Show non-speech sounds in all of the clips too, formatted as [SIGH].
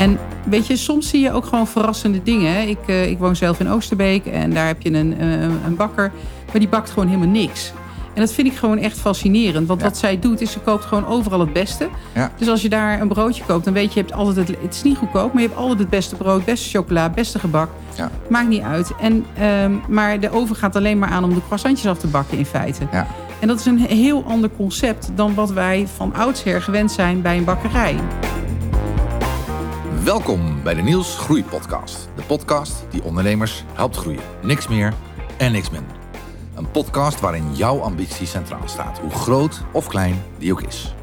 En weet je, soms zie je ook gewoon verrassende dingen. hè. Ik, eh, ik woon zelf in Oosterbeek en daar heb je een, eh, een bakker, maar die bakt gewoon helemaal niks. En dat vind ik gewoon echt fascinerend. Want Ja. wat zij doet, is ze koopt gewoon overal het beste. Ja. Dus als je daar een broodje koopt, dan weet je, je hebt altijd het, het is niet goedkoop, maar je hebt altijd het beste brood, beste chocola, beste gebak. Ja. Maakt niet uit. En, ehm, maar de oven gaat alleen maar aan om de croissantjes af te bakken in feite. Ja. En dat is een heel ander concept dan wat wij van oudsher gewend zijn bij een bakkerij. Welkom bij de Niels Groei Podcast. De podcast die ondernemers helpt groeien. Niks meer en niks minder. Een podcast waarin jouw ambitie centraal staat, hoe groot of klein die ook is.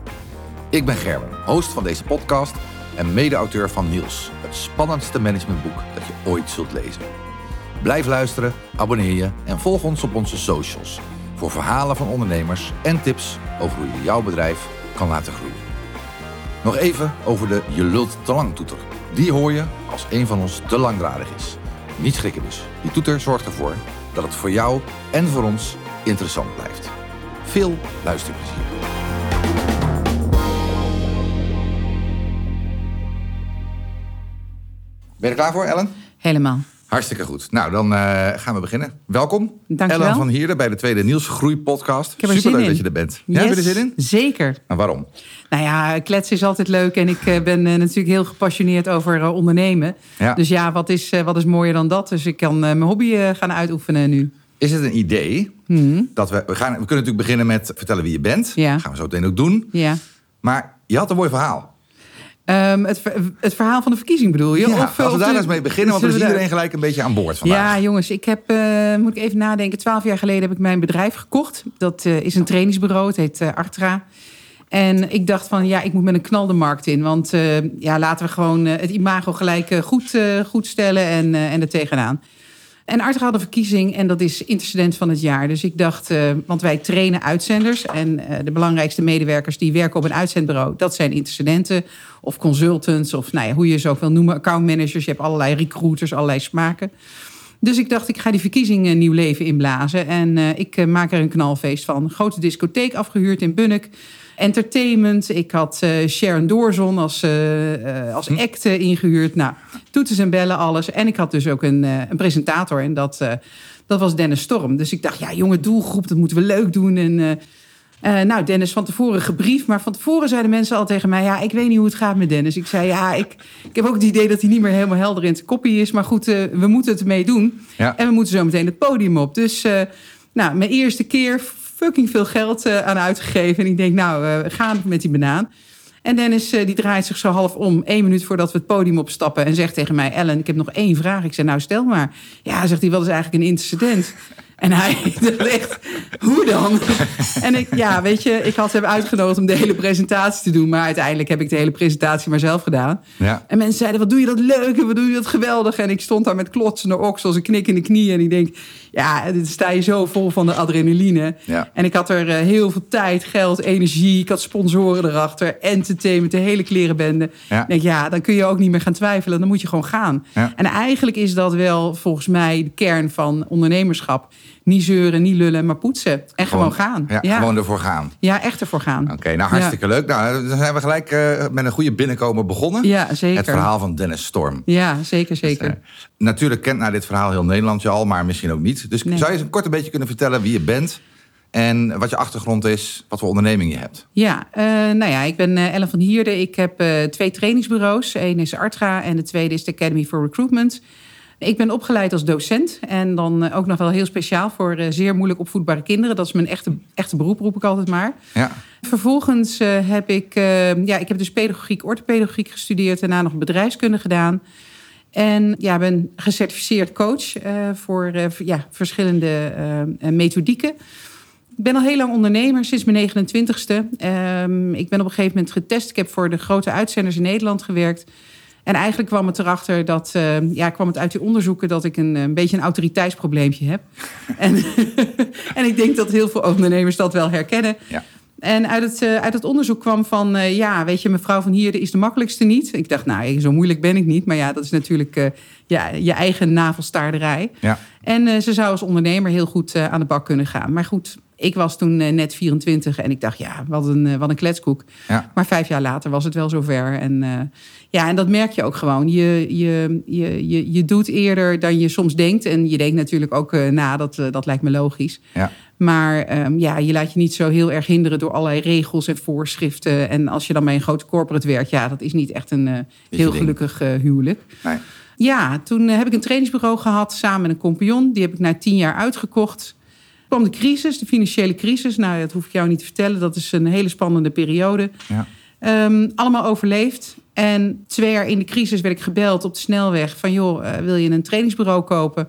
Ik ben Gerben, host van deze podcast en mede-auteur van Niels, het spannendste managementboek dat je ooit zult lezen. Blijf luisteren, abonneer je en volg ons op onze socials voor verhalen van ondernemers en tips over hoe je jouw bedrijf kan laten groeien. Nog even over de Je lult te lang toeter. Die hoor je als een van ons te langdradig is. Niet schrikken dus. Die toeter zorgt ervoor dat het voor jou en voor ons interessant blijft. Veel luisterplezier. Ben je er klaar voor, Ellen? Helemaal. Hartstikke goed. Nou, dan eh, gaan we beginnen. Welkom, Dankjewel. Ellen van Hierden bij de tweede Niels Groei podcast. Er Superleuk dat je er bent. Ja, heb je er zin in? Zeker. Nou, waarom? Nou ja, kletsen is altijd leuk en ik eh, ben eh, natuurlijk heel gepassioneerd over ondernemen. Ja. Dus ja, wat is, wat is mooier dan dat? Dus ik kan mijn hobby gaan uitoefenen nu. Is het een idee dat we... We, gaan, we kunnen natuurlijk beginnen met vertellen wie je bent. Ja. Dat gaan we zo meteen ook doen. Ja. Maar je had een mooi verhaal. Ehm, het, het verhaal van de verkiezing bedoel je? Ja, Of, eh, als we of daar eens mee beginnen, want dan is iedereen gelijk een beetje aan boord vandaag. Ja, jongens, ik heb, eh, moet ik even nadenken, twaalf jaar geleden heb ik mijn bedrijf gekocht. Dat eh, is een trainingsbureau, het heet eh, Artra. En ik dacht van, ja, ik moet met een knal de markt in. Want eh, ja, laten we gewoon eh, het imago gelijk eh, goed, eh, goed stellen en, eh, en er tegenaan. En Artra had een verkiezing en dat is intercedent van het jaar. Dus ik dacht, eh, want wij trainen uitzenders. En eh, de belangrijkste medewerkers die werken op een uitzendbureau... dat zijn intercedenten of consultants of nou ja, hoe je ze ook wil noemen. Accountmanagers, je hebt allerlei recruiters, allerlei smaken. Dus ik dacht, ik ga die verkiezing een nieuw leven inblazen. En eh, ik eh, maak er een knalfeest van. Grote discotheek afgehuurd in Bunnik. Entertainment. Ik had eh, Sharon Doorzon als, eh, als act eh, ingehuurd. Nou, toetsen en bellen, alles. En ik had dus ook een, een presentator. En dat, dat was Dennis Storm. Dus ik dacht, ja, jonge doelgroep, dat moeten we leuk doen. En... eh, nou, Dennis van tevoren gebriefd. Maar van tevoren zeiden mensen al tegen mij... ja, ik weet niet hoe het gaat met Dennis. Ik zei, ja, ik, ik heb ook het idee dat hij niet meer helemaal helder in zijn koppie is. Maar goed, we moeten het ermee doen. Ja. En we moeten zo meteen het podium op. Dus, nou, mijn eerste keer fucking veel geld eh, aan uitgegeven. En ik denk, nou, eh gaan met die banaan. En Dennis eh, die draait zich zo half om, één minuut voordat we het podium opstappen... en zegt tegen mij, Ellen, ik heb nog één vraag. Ik zei, nou, stel maar. Ja, zegt hij, wat is eigenlijk een intercedent? En hij [LAUGHS] dacht echt, hoe dan? En ik, ja, weet je, ik had hem uitgenodigd om de hele presentatie te doen... maar uiteindelijk heb ik de hele presentatie maar zelf gedaan. Ja. En mensen zeiden, wat doe je dat leuk en wat doe je dat geweldig. En ik stond daar met klotsende oksels, een knik in de knieën. En ik denk, ja, dit sta je zo vol van de adrenaline. Ja. En ik had er eh, heel veel tijd, geld, energie. Ik had sponsoren erachter, entertainment, de hele klerenbende. Ja. Ik denk, ja, dan kun je ook niet meer gaan twijfelen. Dan moet je gewoon gaan. Ja. En eigenlijk is dat wel volgens mij de kern van ondernemerschap. Niet zeuren, niet lullen, maar poetsen. En gewoon, gaan. Ja, ja. gewoon ervoor gaan. Ja, echt ervoor gaan. Oké, nou hartstikke leuk. Nou, dan zijn we gelijk eh, met een goede binnenkomen begonnen. Ja, zeker. Het verhaal van Dennis Storm. Ja, zeker, zeker. Eh, natuurlijk kent naar dit verhaal heel Nederland je al, maar misschien ook niet. Dus Nee. zou je eens kort een beetje kunnen vertellen wie je bent en wat je achtergrond is, wat voor onderneming je hebt? Ja, eh, nou ja, ik ben Ellen van Hierden. Ik heb twee trainingsbureaus. Eén is Artra en de tweede is de Academy for Recruitment. Ik ben opgeleid als docent en dan eh, ook nog wel heel speciaal voor eh, zeer moeilijk opvoedbare kinderen. Dat is mijn echte, echte beroep, roep ik altijd maar. Ja, Vervolgens eh, heb ik, ja, ik heb dus pedagogiek, orthopedagogiek gestudeerd, daarna nog bedrijfskunde gedaan. En ja, ben gecertificeerd coach voor ja, verschillende methodieken. Ik ben al heel lang ondernemer, sinds mijn 29ste. Ehm, ik ben op een gegeven moment getest. Ik heb voor de grote uitzenders in Nederland gewerkt. En eigenlijk kwam het erachter dat, eh, ja, kwam het uit die onderzoeken dat ik een, een beetje een autoriteitsprobleempje heb. [LAUGHS] en, [LAUGHS] en ik denk dat heel veel ondernemers dat wel herkennen. ja. En uit het, eh, uit het onderzoek kwam van, eh, ja, weet je, mevrouw van Hierde is de makkelijkste niet. Ik dacht, nou, zo moeilijk ben ik niet. Maar ja, dat is natuurlijk eh, ja, je eigen navelstaarderij. ja. En ze zou als ondernemer heel goed aan de bak kunnen gaan. Maar goed, Ik was toen eh, net 24 en ik dacht, ja, wat een, eh, wat een kletskoek. Ja. Maar vijf jaar later was het wel zover. En, eh, ja, en dat merk je ook gewoon. Je, je, je, je, je doet eerder dan je soms denkt. En je denkt natuurlijk ook na, dat, dat lijkt me logisch. Ja. Maar ehm, ja, je laat je niet zo heel erg hinderen door allerlei regels en voorschriften. En als je dan bij een grote corporate werkt, ja, dat is niet echt een heel gelukkig huwelijk. Nee. Ja, toen heb ik een trainingsbureau gehad samen met een compagnon. Die heb ik na tien jaar uitgekocht. Kwam de crisis, de financiële crisis. Nou, dat hoef ik jou niet te vertellen. Dat is een hele spannende periode. Ja. Ehm, allemaal overleefd. En twee jaar in de crisis werd ik gebeld op de snelweg van... joh, eh, wil je een trainingsbureau kopen?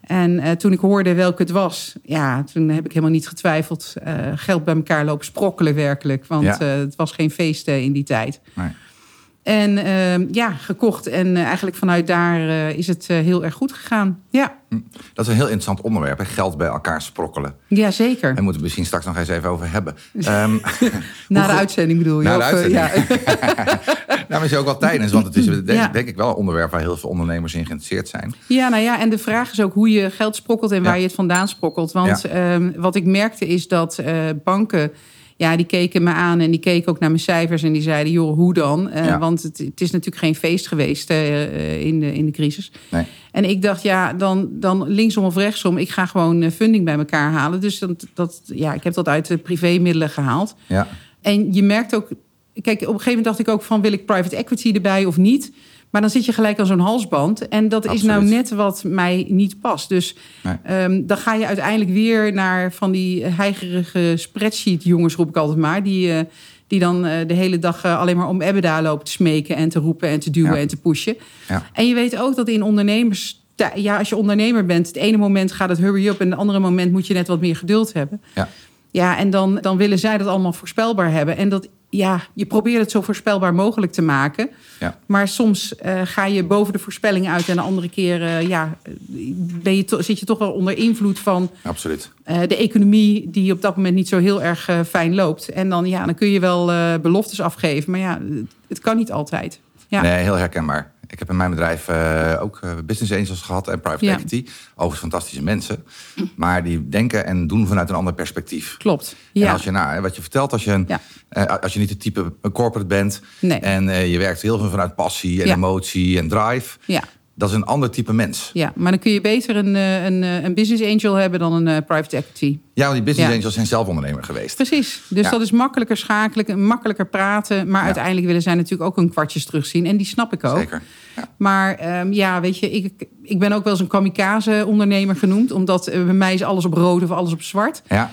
En eh, toen ik hoorde welke het was, ja, toen heb ik helemaal niet getwijfeld. Eh, geld bij elkaar lopen sprokkelen werkelijk. Want Ja. het was geen feest eh, in die tijd. Nee. En ehm, ja, gekocht. En eh, eigenlijk vanuit daar eh, is het eh, heel erg goed gegaan. Ja, Dat is een heel interessant onderwerp, hè? geld bij elkaar sprokkelen. ja zeker. Daar moeten we misschien straks nog eens even over hebben. [LAUGHS] Ehm, Na de uitzending bedoel je? Na de uitzending. ja. [LAUGHS] nou, maar is ook wel tijdens, want het is [LAUGHS] denk, Ja. denk ik wel een onderwerp waar heel veel ondernemers in geïnteresseerd zijn. ja, nou ja, en de vraag is ook hoe je geld sprokkelt en waar je het vandaan sprokkelt. Want ehm, wat ik merkte is dat banken, ja, die keken me aan en die keken ook naar mijn cijfers en die zeiden, joh, hoe dan? Eh, Ja. Want het, het is natuurlijk geen feest geweest eh, eh, in, de, in de crisis. Nee. En ik dacht, ja, dan, dan linksom of rechtsom, ik ga gewoon funding bij elkaar halen. Dus dat, dat, ja, ik heb dat uit de privémiddelen gehaald. Ja. En je merkt ook, kijk, op een gegeven moment dacht ik ook van wil ik private equity erbij of niet? Maar dan zit je gelijk aan zo'n halsband. En dat is nou net wat mij niet past. Dus Nee. ehm, dan ga je uiteindelijk weer naar van die heigerige spreadsheet jongens, roep ik altijd maar. Die, eh, die dan eh, de hele dag eh, alleen maar om EBITDA lopen te smeken en te roepen en te duwen Ja. en te pushen. Ja. En je weet ook dat in ondernemers... Ja, als je ondernemer bent, het ene moment gaat het hurry up... en het andere moment moet je net wat meer geduld hebben. Ja. Ja, en dan, dan willen zij dat allemaal voorspelbaar hebben. En dat, ja, je probeert het zo voorspelbaar mogelijk te maken. Ja. Maar soms eh, ga je boven de voorspelling uit... en de andere keer eh, ja, ben je zit je toch wel onder invloed van Absoluut. eh, de economie... die op dat moment niet zo heel erg fijn loopt. En dan, ja, dan kun je wel beloftes afgeven. Maar ja, het, het kan niet altijd. Ja. Nee, heel herkenbaar. Ik heb in mijn bedrijf eh, ook eh, business angels gehad en private Ja. equity. Overigens fantastische mensen. Maar die denken en doen vanuit een ander perspectief. Klopt. En Ja. als je, nou, wat je vertelt, als je, een, Ja. eh, als je niet het type corporate bent... Nee. en je werkt heel veel vanuit passie en Ja. emotie en drive... dat is een ander type mens. Ja, maar dan kun je beter een, eh, een, eh, een business angel hebben dan een eh, private equity. Ja, want die business Ja. angels zijn zelf ondernemer geweest. Precies. Dus Ja. dat is makkelijker schakelen, makkelijker praten. Maar Ja. uiteindelijk willen zij natuurlijk ook hun kwartjes terugzien. En die snap ik ook. Zeker. Maar ehm, ja, weet je, ik, ik ben ook wel eens een kamikaze-ondernemer genoemd. Omdat bij mij is alles op rood of alles op zwart. Ja,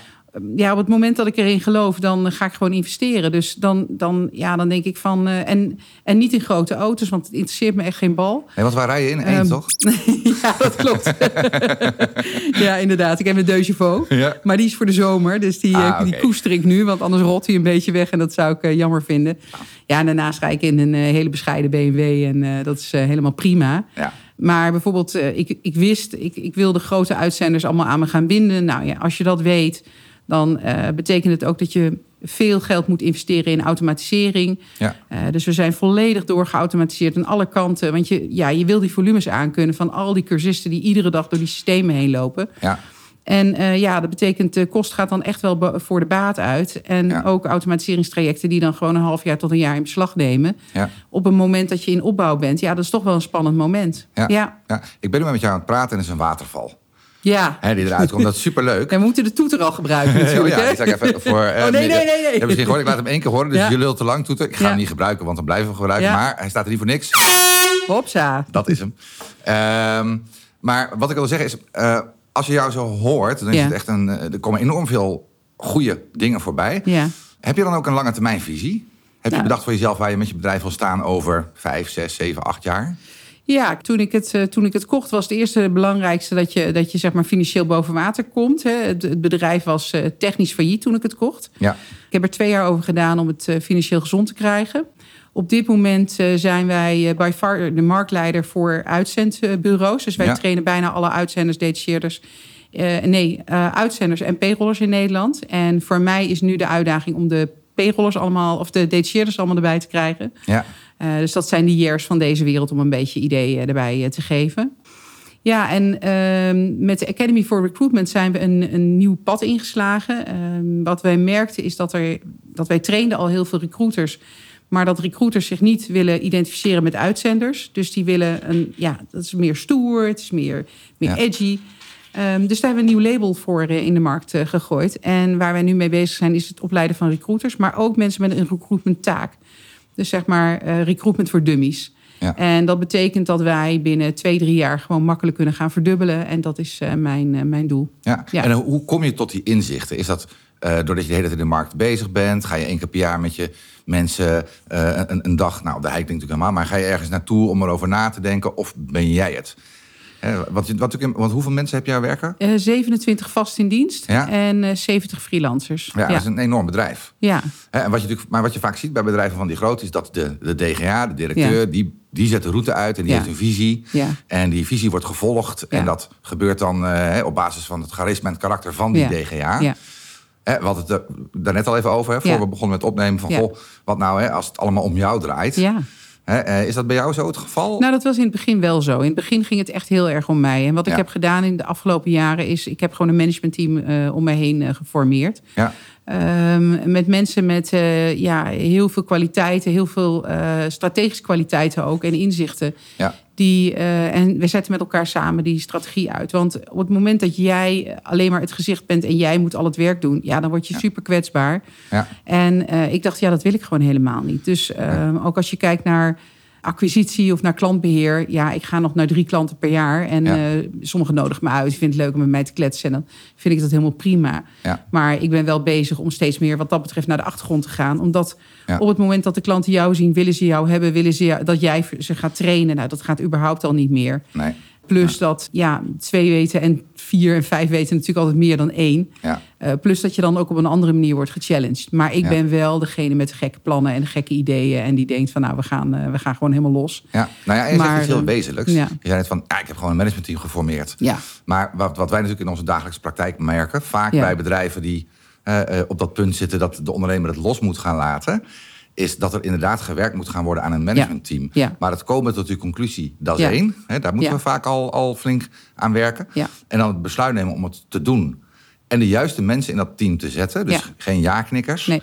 Ja, op het moment dat ik erin geloof, dan ga ik gewoon investeren. Dus dan, dan, ja, dan denk ik van... eh, en, en niet in grote auto's, want het interesseert me echt geen bal. nee, want waar rij je in? Eén, Ehm, toch? [LAUGHS] ja, dat klopt. [LAUGHS] ja, inderdaad. Ik heb een Chevaux. Ja. Maar die is voor de zomer. Dus die, Ah, eh, die oké. koester ik nu. Want anders rot hij een beetje weg. En dat zou ik eh, jammer vinden. Ja, en daarnaast rijd ik in een eh, hele bescheiden BMW. En eh, dat is eh, helemaal prima. Ja. Maar bijvoorbeeld, eh, ik, ik wist, ik, ik wilde grote uitzenders allemaal aan me gaan binden. Nou ja, als je dat weet, dan eh, betekent het ook dat je veel geld moet investeren in automatisering. Ja. Eh, dus we zijn volledig doorgeautomatiseerd aan alle kanten. Want je, ja, je wil die volumes aankunnen van al die cursisten die iedere dag door die systemen heen lopen. Ja. En eh, ja, dat betekent de kost gaat dan echt wel voor de baat uit. En Ja. ook automatiseringstrajecten die dan gewoon een half jaar tot een jaar in beslag nemen. Ja. Op een moment dat je in opbouw bent. Ja, dat is toch wel een spannend moment. Ja. ja. ja. Ik ben nu met jou aan het praten en het is een waterval. Ja. Hè, die eruit komt. Dat is superleuk. [LAUGHS] We moeten de toeter al gebruiken [LAUGHS] Oh natuurlijk. ja, zal ik even voor. eh, [LAUGHS] Oh, nee, nee, nee, nee. Je hebt misschien gehoord, ik laat hem één keer horen, dus Ja. jullie lult te lang toeten. Ik ga Ja. hem niet gebruiken, want dan blijven we gebruiken. Ja. Maar hij staat er niet voor niks. Hopsa. Dat is hem. Ehm, maar wat ik wil zeggen is, eh, als je jou zo hoort, dan is Ja. het echt een. eh, er komen enorm veel goede dingen voorbij. Ja. Heb je dan ook een lange termijnvisie? Heb je Ja. bedacht voor jezelf waar je met je bedrijf wil staan over vijf, zes, zeven, acht jaar? Ja, toen ik, het, eh, toen ik het kocht was het eerste belangrijkste dat je, dat je zeg maar financieel boven water komt. Het, het bedrijf was eh, technisch failliet toen ik het kocht. Ja, Ik heb er twee jaar over gedaan om het eh, financieel gezond te krijgen. Op dit moment zijn wij by far de marktleider voor uitzendbureaus. Dus wij Ja. trainen bijna alle uitzenders, detacheerders. nee, uitzenders en payrollers in Nederland. En voor mij is nu de uitdaging om de payrollers allemaal, of de detacheerders allemaal erbij te krijgen. ja, Eh, dus dat zijn de years van deze wereld om een beetje idee eh, erbij eh, te geven. Ja, en ehm, met de Academy for Recruitment zijn we een, een nieuw pad ingeslagen. Ehm, wat wij merkten is dat, er, dat wij trainden al heel veel recruiters. Maar dat recruiters zich niet willen identificeren met uitzenders. Dus die willen een, ja, dat is meer stoer, het is meer, meer Ja. edgy. Ehm, dus daar hebben we een nieuw label voor in de markt gegooid. En waar wij nu mee bezig zijn, is het opleiden van recruiters, maar ook mensen met een recruitment taak. Dus zeg maar eh, recruitment voor dummies. Ja. En dat betekent dat wij binnen twee, drie jaar gewoon makkelijk kunnen gaan verdubbelen. En dat is eh, mijn, eh, mijn doel. Ja. Ja. En hoe kom je tot die inzichten? Is dat eh, doordat je de hele tijd in de markt bezig bent? Ga je één keer per jaar met je mensen een, een dag, nou, de hike natuurlijk helemaal, maar ga je ergens naartoe om erover na te denken? Of ben jij het? Hè, wat, want hoeveel mensen heb jij werken? Eh 27 vast in dienst Ja. en eh 70 freelancers. Ja, dat is een enorm bedrijf. ja. En wat je natuurlijk, maar wat je vaak ziet bij bedrijven van die grootte is dat de, de DGA, de directeur, Ja. die, die zet de route uit en die heeft een visie. En die visie wordt gevolgd. En dat gebeurt dan eh, op basis van het charisma en het karakter van die. DGA. Ja. We hadden het er daarnet al even over, hè, voor we begonnen met opnemen van... Goh, wat nou hè, als het allemaal om jou draait. ja. Eh, is dat bij jou zo het geval? Nou, dat was in het begin wel zo. In het begin ging het echt heel erg om mij. En wat Ja. ik heb gedaan in de afgelopen jaren is... ik heb gewoon een managementteam eh om mij heen eh, geformeerd. ja. Ehm, met mensen met ja, heel veel kwaliteiten, heel veel strategische kwaliteiten ook en inzichten. Ja. Die, eh, en we zetten met elkaar samen die strategie uit. Want op het moment dat jij alleen maar het gezicht bent en jij moet al het werk doen, ja, dan word je Ja. super kwetsbaar. Ja. En eh, ik dacht, ja, dat wil ik gewoon helemaal niet. Dus ehm, ook als je kijkt naar acquisitie of naar klantbeheer. Ja, ik ga nog naar drie klanten per jaar. En Ja. eh sommigen nodigen me uit. Die vinden het leuk om met mij te kletsen. En dan vind ik dat helemaal prima. Ja. Maar ik ben wel bezig om steeds meer wat dat betreft naar de achtergrond te gaan. Omdat Ja. op het moment dat de klanten jou zien, willen ze jou hebben, willen ze jou- dat jij ze gaat trainen. Nou, dat gaat überhaupt al niet meer. Nee. Plus dat ja, twee weten en vier en vijf weten natuurlijk altijd meer dan één. Ja. Eh, plus dat je dan ook op een andere manier wordt gechallenged. Maar ik Ja. ben wel degene met de gekke plannen en de gekke ideeën. En die denkt van nou, we gaan, eh, we gaan gewoon helemaal los. Ja. Nou ja, en je zegt Maar, iets heel eh, wezenlijks. ja. Je zei net van, ja, ik heb gewoon een managementteam geformeerd. Ja, Maar wat, wat wij natuurlijk in onze dagelijkse praktijk merken, vaak bij bedrijven die op dat punt zitten dat de ondernemer het los moet gaan laten, is dat er inderdaad gewerkt moet gaan worden aan een managementteam. Ja. Maar het komen tot die conclusie, dat is één. Hè, daar moeten we vaak al, al flink aan werken. En dan het besluit nemen om het te doen. En de juiste mensen in dat team te zetten. Dus geen ja-knikkers. nee.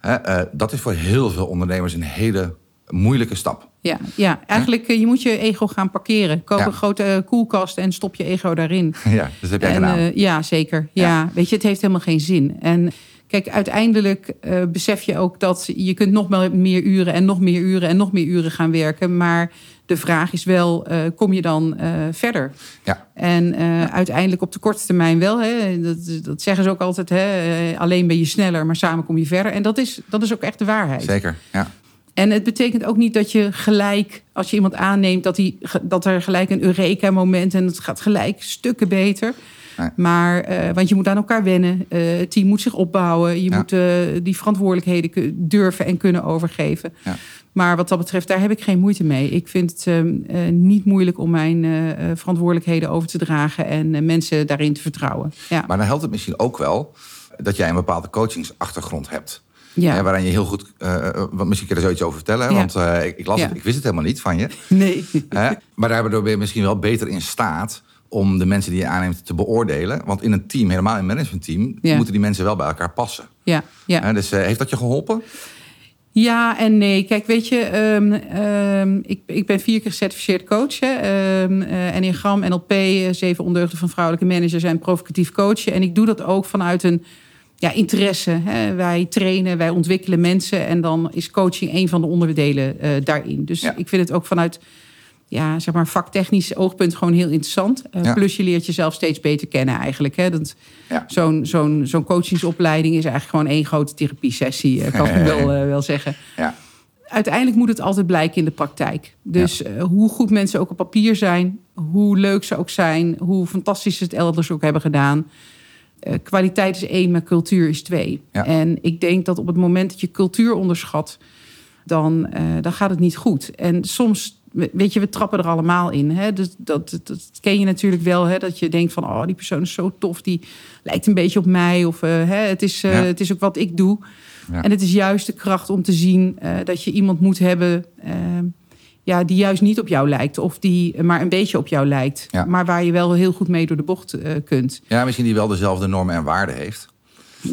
Hè, eh, dat is voor heel veel ondernemers een hele moeilijke stap. Ja, ja. eigenlijk eh, je moet je ego gaan parkeren. Koop Ja. een grote eh, koelkast en stop je ego daarin. [LAUGHS] ja, dus dat heb jij gedaan. eh, ja, zeker. Ja. Ja. weet je, het heeft helemaal geen zin. En kijk, uiteindelijk eh, besef je ook dat je kunt nog meer uren en nog meer uren en nog meer uren gaan werken. Maar de vraag is wel, eh, kom je dan eh, verder? ja. En uiteindelijk op de korte termijn wel. Hè, dat, dat zeggen ze ook altijd. Hè, alleen ben je sneller, maar samen kom je verder. En dat is, dat is ook echt de waarheid. Zeker. Ja. En het betekent ook niet dat je gelijk, als je iemand aanneemt, dat, die, dat er gelijk een Eureka-moment en het gaat gelijk stukken beter. Nee. Maar, eh, want je moet aan elkaar wennen. Eh, het team moet zich opbouwen. Je Ja. moet eh, die verantwoordelijkheden durven en kunnen overgeven. Ja. Maar wat dat betreft, daar heb ik geen moeite mee. Ik vind het ehm, eh, niet moeilijk om mijn verantwoordelijkheden over te dragen en mensen daarin te vertrouwen. Ja, Maar dan helpt het misschien ook wel dat jij een bepaalde coachingsachtergrond hebt. ja. Waarin je heel goed, want misschien kun je er zoiets over vertellen. Ja. Want ik, ik las Ja. het, ik wist het helemaal niet van je. [LAUGHS] nee. Hè? Maar daardoor ben je misschien wel beter in staat om de mensen die je aanneemt te beoordelen. Want in een team, helemaal in een managementteam, Ja. moeten die mensen wel bij elkaar passen. Ja, ja. Dus eh, heeft dat je geholpen? Ja en nee. Kijk, weet je, ehm, ehm, ik, ik ben vier keer gecertificeerd coach. Hè. Eh, Enneagram, NLP, zeven ondeugden van vrouwelijke managers en provocatief coachen. En ik doe dat ook vanuit een ja, interesse. Hè. Wij trainen, wij ontwikkelen mensen. En dan is coaching een van de onderdelen eh, daarin. Dus Ja. ik vind het ook vanuit ja, zeg maar vaktechnisch oogpunt gewoon heel interessant. Eh, Ja. Plus je leert jezelf steeds beter kennen eigenlijk. Hè. Dat, Ja. Zo'n zo'n zo'n coachingsopleiding is eigenlijk gewoon één grote therapie-sessie, eh, kan ik [LAUGHS] wel, eh, wel zeggen. Ja. Uiteindelijk moet het altijd blijken in de praktijk. Dus hoe goed mensen ook op papier zijn, hoe leuk ze ook zijn, hoe fantastisch ze het elders ook hebben gedaan. Kwaliteit is één, maar cultuur is twee. En ik denk dat op het moment dat je cultuur onderschat, dan, dan gaat het niet goed. En soms, weet je, we trappen er allemaal in. Hè? Dus dat, dat, dat ken je natuurlijk wel. Hè? Dat je denkt van, oh, die persoon is zo tof. Die lijkt een beetje op mij. Of eh, hè, het, is, eh, Ja. het is ook wat ik doe. Ja. En het is juist de kracht om te zien eh, dat je iemand moet hebben... ja, die juist niet op jou lijkt. Of die maar een beetje op jou lijkt. Ja. Maar waar je wel heel goed mee door de bocht kunt. Ja, misschien die wel dezelfde normen en waarden heeft.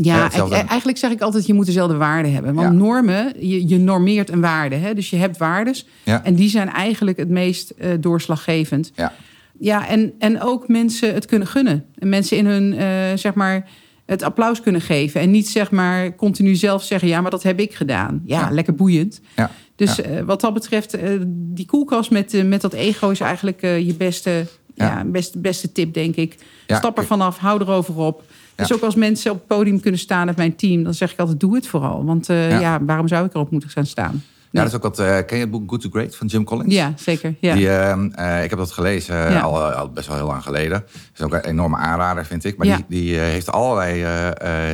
Ja, hetzelfde. e- eigenlijk zeg ik altijd, je moet dezelfde waarden hebben. Want Ja. normen, je, je normeert een waarde. Hè? Dus je hebt waardes. Ja. En die zijn eigenlijk het meest eh, doorslaggevend. Ja. Ja, en, en ook mensen het kunnen gunnen. En mensen in hun, eh, zeg maar, het applaus kunnen geven. En niet, zeg maar, continu zelf zeggen... ja, maar dat heb ik gedaan. Ja, Ja. lekker boeiend. Ja. Dus Ja. eh, wat dat betreft, die koelkast met, met dat ego... is eigenlijk je beste, Ja. ja. beste, beste tip, denk ik. Stap er vanaf, hou erover op. Dus ook als mensen op het podium kunnen staan met mijn team... dan zeg ik altijd, doe het vooral. Want eh, Ja. waarom zou ik erop moeten gaan staan? Ja, dat is ook wat. eh, ken je het boek Good to Great van Jim Collins? Ja, zeker. Ja. Die, ehm, eh, ik heb dat gelezen Ja. al, al best wel heel lang geleden. Het is ook een enorme aanrader, vind ik. Maar Ja. die, die heeft allerlei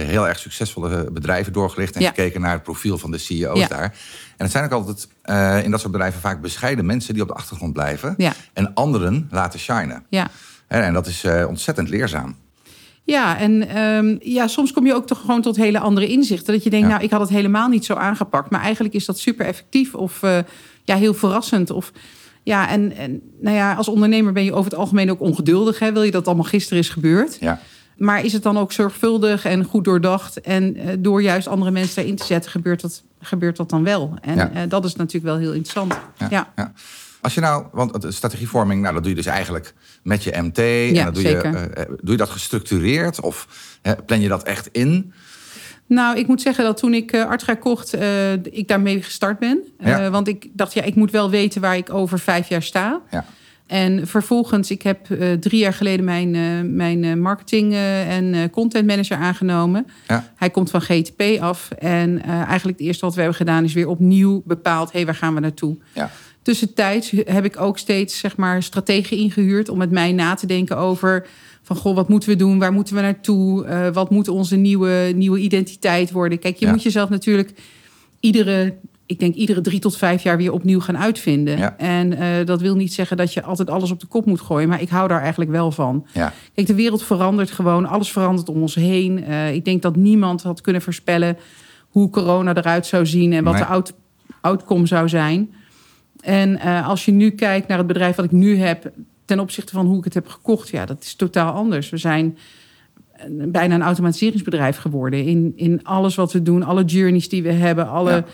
heel erg succesvolle bedrijven doorgelicht... en gekeken naar het profiel van de CEO's Ja. daar. En het zijn ook altijd eh, in dat soort bedrijven vaak bescheiden mensen... die op de achtergrond blijven Ja. en anderen laten shinen. ja. En, en dat is eh, ontzettend leerzaam. Ja, en ehm, ja, soms kom je ook toch gewoon tot hele andere inzichten. Dat je denkt, Ja. nou, ik had het helemaal niet zo aangepakt. Maar eigenlijk is dat super effectief of eh, ja, heel verrassend. Of, ja, en, en nou ja, als ondernemer ben je over het algemeen ook ongeduldig. Hè? Wil je dat allemaal gisteren is gebeurd? Ja. Maar is het dan ook zorgvuldig en goed doordacht? En door juist andere mensen daarin te zetten, gebeurt dat, gebeurt dat dan wel? En Ja. eh, dat is natuurlijk wel heel interessant. Ja, Ja. Als je nou, want strategievorming, nou, dat doe je dus eigenlijk met je MT. en dat doe, zeker. Je, eh, doe je dat gestructureerd of eh, plan je dat echt in? Nou, ik moet zeggen dat toen ik uh, Artra kocht, uh, ik daarmee gestart ben. Ja. Want ik dacht, ja, ik moet wel weten waar ik over vijf jaar sta. Ja. En vervolgens, ik heb uh, drie jaar geleden mijn, uh, mijn marketing uh, en content manager aangenomen. Ja. Hij komt van GTP af. En eigenlijk het eerste wat we hebben gedaan is weer opnieuw bepaald, hé, hey, waar gaan we naartoe? Ja. Tussentijds heb ik ook steeds zeg maar, strategen ingehuurd om met mij na te denken over van goh, wat moeten we doen? Waar moeten we naartoe? Wat moet onze nieuwe, nieuwe identiteit worden? Kijk, je Ja. moet jezelf natuurlijk iedere, ik denk iedere drie tot vijf jaar weer opnieuw gaan uitvinden. Ja. En uh, dat wil niet zeggen dat je altijd alles op de kop moet gooien, maar ik hou daar eigenlijk wel van. Ja. Kijk, de wereld verandert gewoon, alles verandert om ons heen. Uh, ik denk dat niemand had kunnen voorspellen hoe corona eruit zou zien en wat Nee. de out, outcome zou zijn. En uh, als je nu kijkt naar het bedrijf wat ik nu heb, ten opzichte van hoe ik het heb gekocht, ja, dat is totaal anders. We zijn bijna een automatiseringsbedrijf geworden in, in alles wat we doen, alle journeys die we hebben, alle, Ja.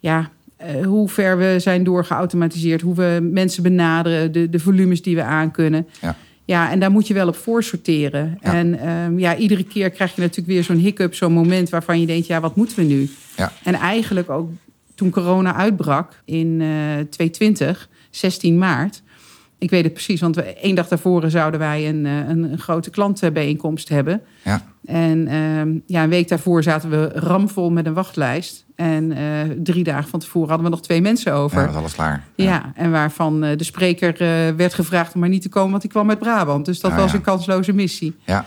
Ja, eh, hoe ver we zijn doorgeautomatiseerd, hoe we mensen benaderen, de, de volumes die we aankunnen. Ja. Ja, en daar moet je wel op voorsorteren. Ja. En ehm, ja, iedere keer krijg je natuurlijk weer zo'n hiccup, zo'n moment waarvan je denkt, ja, wat moeten we nu? Ja. En eigenlijk ook toen corona uitbrak in eh 2020, 16 maart. Ik weet het precies, want we, één dag daarvoor zouden wij een, eh, een, een grote klantenbijeenkomst hebben. Ja. En ehm, ja, een week daarvoor zaten we ramvol met een wachtlijst. En eh, drie dagen van tevoren hadden we nog twee mensen over. Ja, Ja, dat is alles klaar. en waarvan eh, de spreker werd gevraagd om maar niet te komen, want die kwam uit Brabant. Dus dat Ah, was ja. een kansloze missie. Ja.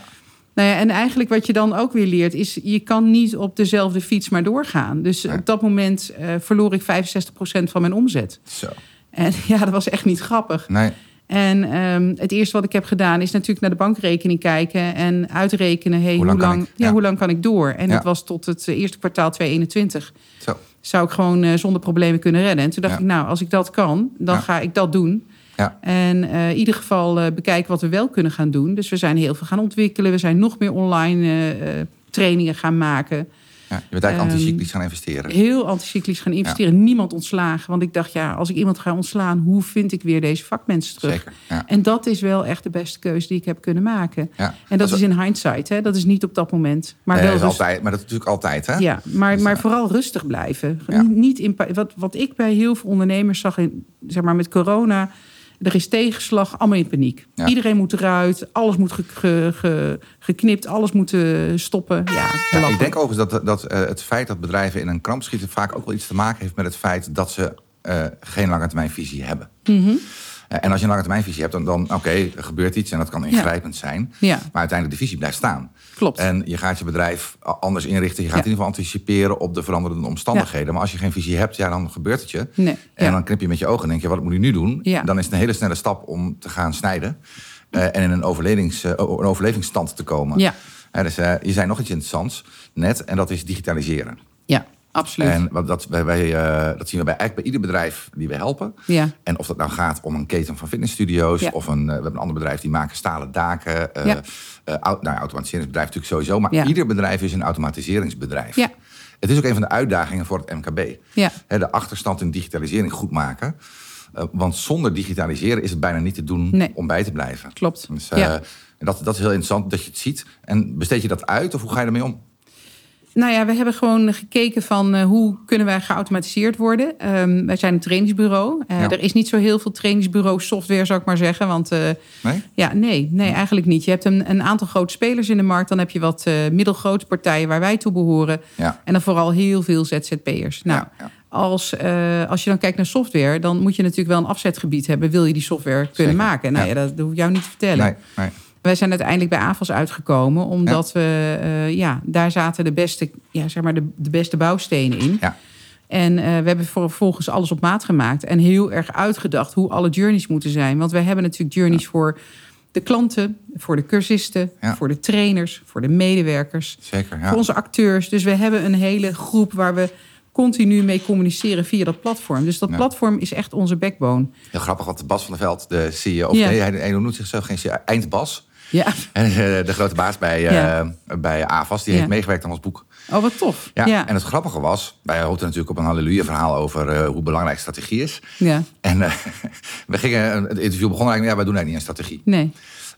Nou ja, en eigenlijk wat je dan ook weer leert, is je kan niet op dezelfde fiets maar doorgaan. Dus Nee. op dat moment verloor ik 65% van mijn omzet. Zo. En [LAUGHS] ja, dat was echt niet grappig. Nee. En ehm, het eerste wat ik heb gedaan is natuurlijk naar de bankrekening kijken en uitrekenen. Hey, Hoe lang kan ik? ja, Ja. hoe lang kan ik door? En Ja. dat was tot het eerste kwartaal 2021. Zo. Zou ik gewoon eh, zonder problemen kunnen redden. En toen dacht ik, nou, als ik dat kan, dan ga ik dat doen. Ja. En eh, in ieder geval eh, bekijken wat we wel kunnen gaan doen. Dus we zijn heel veel gaan ontwikkelen. We zijn nog meer online trainingen gaan maken. Ja. Je bent eigenlijk Ehm, anticyclisch gaan investeren. Heel anticyclisch gaan investeren. Niemand ontslagen. Want ik dacht, ja, als ik iemand ga ontslaan... hoe vind ik weer deze vakmensen terug? Zeker. Ja. En dat is wel echt de beste keuze die ik heb kunnen maken. En dat is is in hindsight, hè? dat is niet op dat moment. Maar Nee, wel dat is altijd, maar dat is natuurlijk altijd, hè? Ja, maar, Dus, maar eh, vooral rustig blijven. Niet- in, wat, wat ik bij heel veel ondernemers zag, in, zeg maar met corona... er is tegenslag, allemaal in paniek. Ja. Iedereen moet eruit, alles moet ge- ge- ge- geknipt... alles moet eh, stoppen. Ja, ik denk overigens dat, dat eh, het feit dat bedrijven in een kramp schieten vaak ook wel iets te maken heeft met het feit dat ze eh, geen lange termijn visie hebben. Mhm. En als je een lange termijn visie hebt, dan, dan oké, er gebeurt iets en dat kan ingrijpend zijn. Ja, Maar uiteindelijk de visie blijft staan. Klopt. En je gaat je bedrijf anders inrichten. Je gaat Ja. in ieder geval anticiperen op de veranderende omstandigheden. Maar als je geen visie hebt, ja, dan gebeurt het je. nee, En dan knip je met je ogen en denk je, wat moet ik nu doen? Dan is het een hele snelle stap om te gaan snijden. eh, en in een, overlevings, eh, een overlevingsstand te komen. ja, Hè, dus, eh, je zei nog iets interessants net, en dat is digitaliseren. ja. Absoluut. En wat dat, wij, wij, eh, dat zien we bij, eigenlijk bij ieder bedrijf die we helpen. Ja. En of dat nou gaat om een keten van fitnessstudio's... Ja. of een, eh, we hebben een ander bedrijf die maken stalen daken. eh Ja. nou, automatiseringsbedrijf natuurlijk sowieso. Maar Ja. ieder bedrijf is een automatiseringsbedrijf. Ja. Het is ook een van de uitdagingen voor het MKB. Ja. De achterstand in digitalisering goed maken. Want zonder digitaliseren is het bijna niet te doen Nee. om bij te blijven. Klopt. Dus, Ja. dat, dat is heel interessant dat je het ziet. En besteed je dat uit of hoe ga je ermee om? Nou ja, we hebben gewoon gekeken van eh, hoe kunnen wij geautomatiseerd worden. Ehm, wij zijn een trainingsbureau. Eh, Ja. Er is niet zo heel veel trainingsbureau software, zou ik maar zeggen. Want eh, Nee? ja, nee, nee, eigenlijk niet. Je hebt een, een aantal grote spelers in de markt. Dan heb je wat middelgrote partijen waar wij toe behoren. Ja. En dan vooral heel veel ZZP'ers. Nou, Ja. Als, als je dan kijkt naar software, dan moet je natuurlijk wel een afzetgebied hebben. Wil je die software kunnen Zeker, maken? Nou ja. dat hoef ik jou niet te vertellen. Nee, nee. Wij zijn uiteindelijk bij AFAS uitgekomen, omdat we, eh, ja, daar zaten de beste, ja, zeg maar de, de beste bouwstenen in. Ja. En eh, we hebben vervolgens alles op maat gemaakt en heel erg uitgedacht hoe alle journeys moeten zijn. Want wij hebben natuurlijk journeys voor de klanten, voor de cursisten, Ja. voor de trainers, voor de medewerkers, Zeker, ja. voor onze acteurs. Dus we hebben een hele groep waar we continu mee communiceren via dat platform. Dus dat Ja. platform is echt onze backbone. Heel grappig, want Bas van der Veld, de CEO... Of nee, hij, hij noemt zichzelf geen CEO, Eindbas. Ja. [LAUGHS] En, eh, de grote baas bij, eh, Ja. bij AVAS, die Ja. heeft meegewerkt aan ons boek. Oh, wat tof. Ja. Ja. En het grappige was, wij hoopten natuurlijk op een halleluja-verhaal over eh, hoe belangrijk strategie is. ja. En [LAUGHS] we gingen, het interview begon eigenlijk, ja, wij doen eigenlijk niet aan strategie. Nee.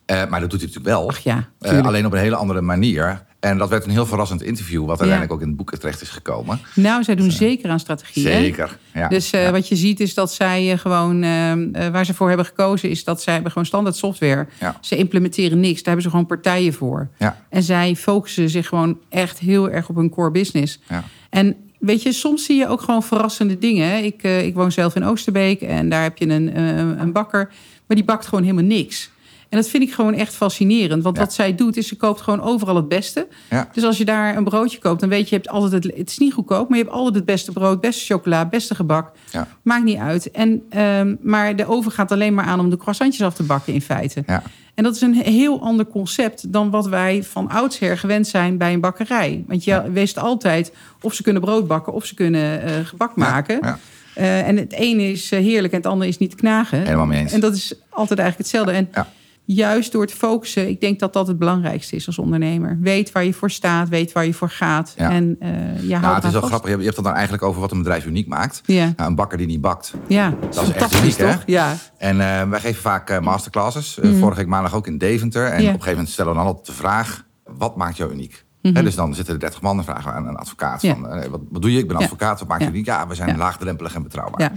Eh, maar dat doet hij natuurlijk wel. Ach ja, Eh, alleen op een hele andere manier. En dat werd een heel verrassend interview, wat uiteindelijk ook in het boek terecht is gekomen. Nou, zij doen zeker aan strategie. hè? Zeker. Ja. Dus eh, Ja. wat je ziet is dat zij eh, gewoon, eh, eh, waar ze voor hebben gekozen, is dat zij hebben gewoon standaard software. Ze implementeren niks, daar hebben ze gewoon partijen voor. En zij focussen zich gewoon echt heel erg op hun core business. Ja. En weet je, soms zie je ook gewoon verrassende dingen. Ik, eh, ik woon zelf in Oosterbeek en daar heb je een, eh, een bakker, maar die bakt gewoon helemaal niks. En dat vind ik gewoon echt fascinerend. Want Ja. wat zij doet, is ze koopt gewoon overal het beste. Ja. Dus als je daar een broodje koopt, dan weet je, je hebt altijd het, het is niet goedkoop, maar je hebt altijd het beste brood, beste chocola, beste gebak. Ja. Maakt niet uit. En, ehm, maar de oven gaat alleen maar aan om de croissantjes af te bakken in feite. Ja. En dat is een heel ander concept dan wat wij van oudsher gewend zijn bij een bakkerij. Want je wist altijd of ze kunnen brood bakken of ze kunnen eh, gebak maken. Eh, en het ene is eh, heerlijk en het andere is niet te knagen. Helemaal mee eens. En dat is altijd eigenlijk hetzelfde. En Ja. Juist door te focussen, ik denk dat dat het belangrijkste is als ondernemer. Weet waar je voor staat, weet waar je voor gaat. Ja. En eh je houdt Nou, het is wel grappig. Je hebt het dan eigenlijk over wat een bedrijf uniek maakt. Ja. Nou, een bakker die niet bakt. Ja, Dat is echt uniek, hè? toch? Ja. En eh, wij geven vaak eh, masterclasses. Eh, Vorige week maandag ook in Deventer. En Mhm. Ja. op een gegeven moment stellen we dan altijd de vraag... wat maakt jou uniek? Hè, dus dan zitten er 30 man en vragen we aan een advocaat. Mhm. Ja. Van, wat, wat doe je? Ik ben advocaat. Wat maakt je uniek? Ja, we zijn laagdrempelig en betrouwbaar. Ja.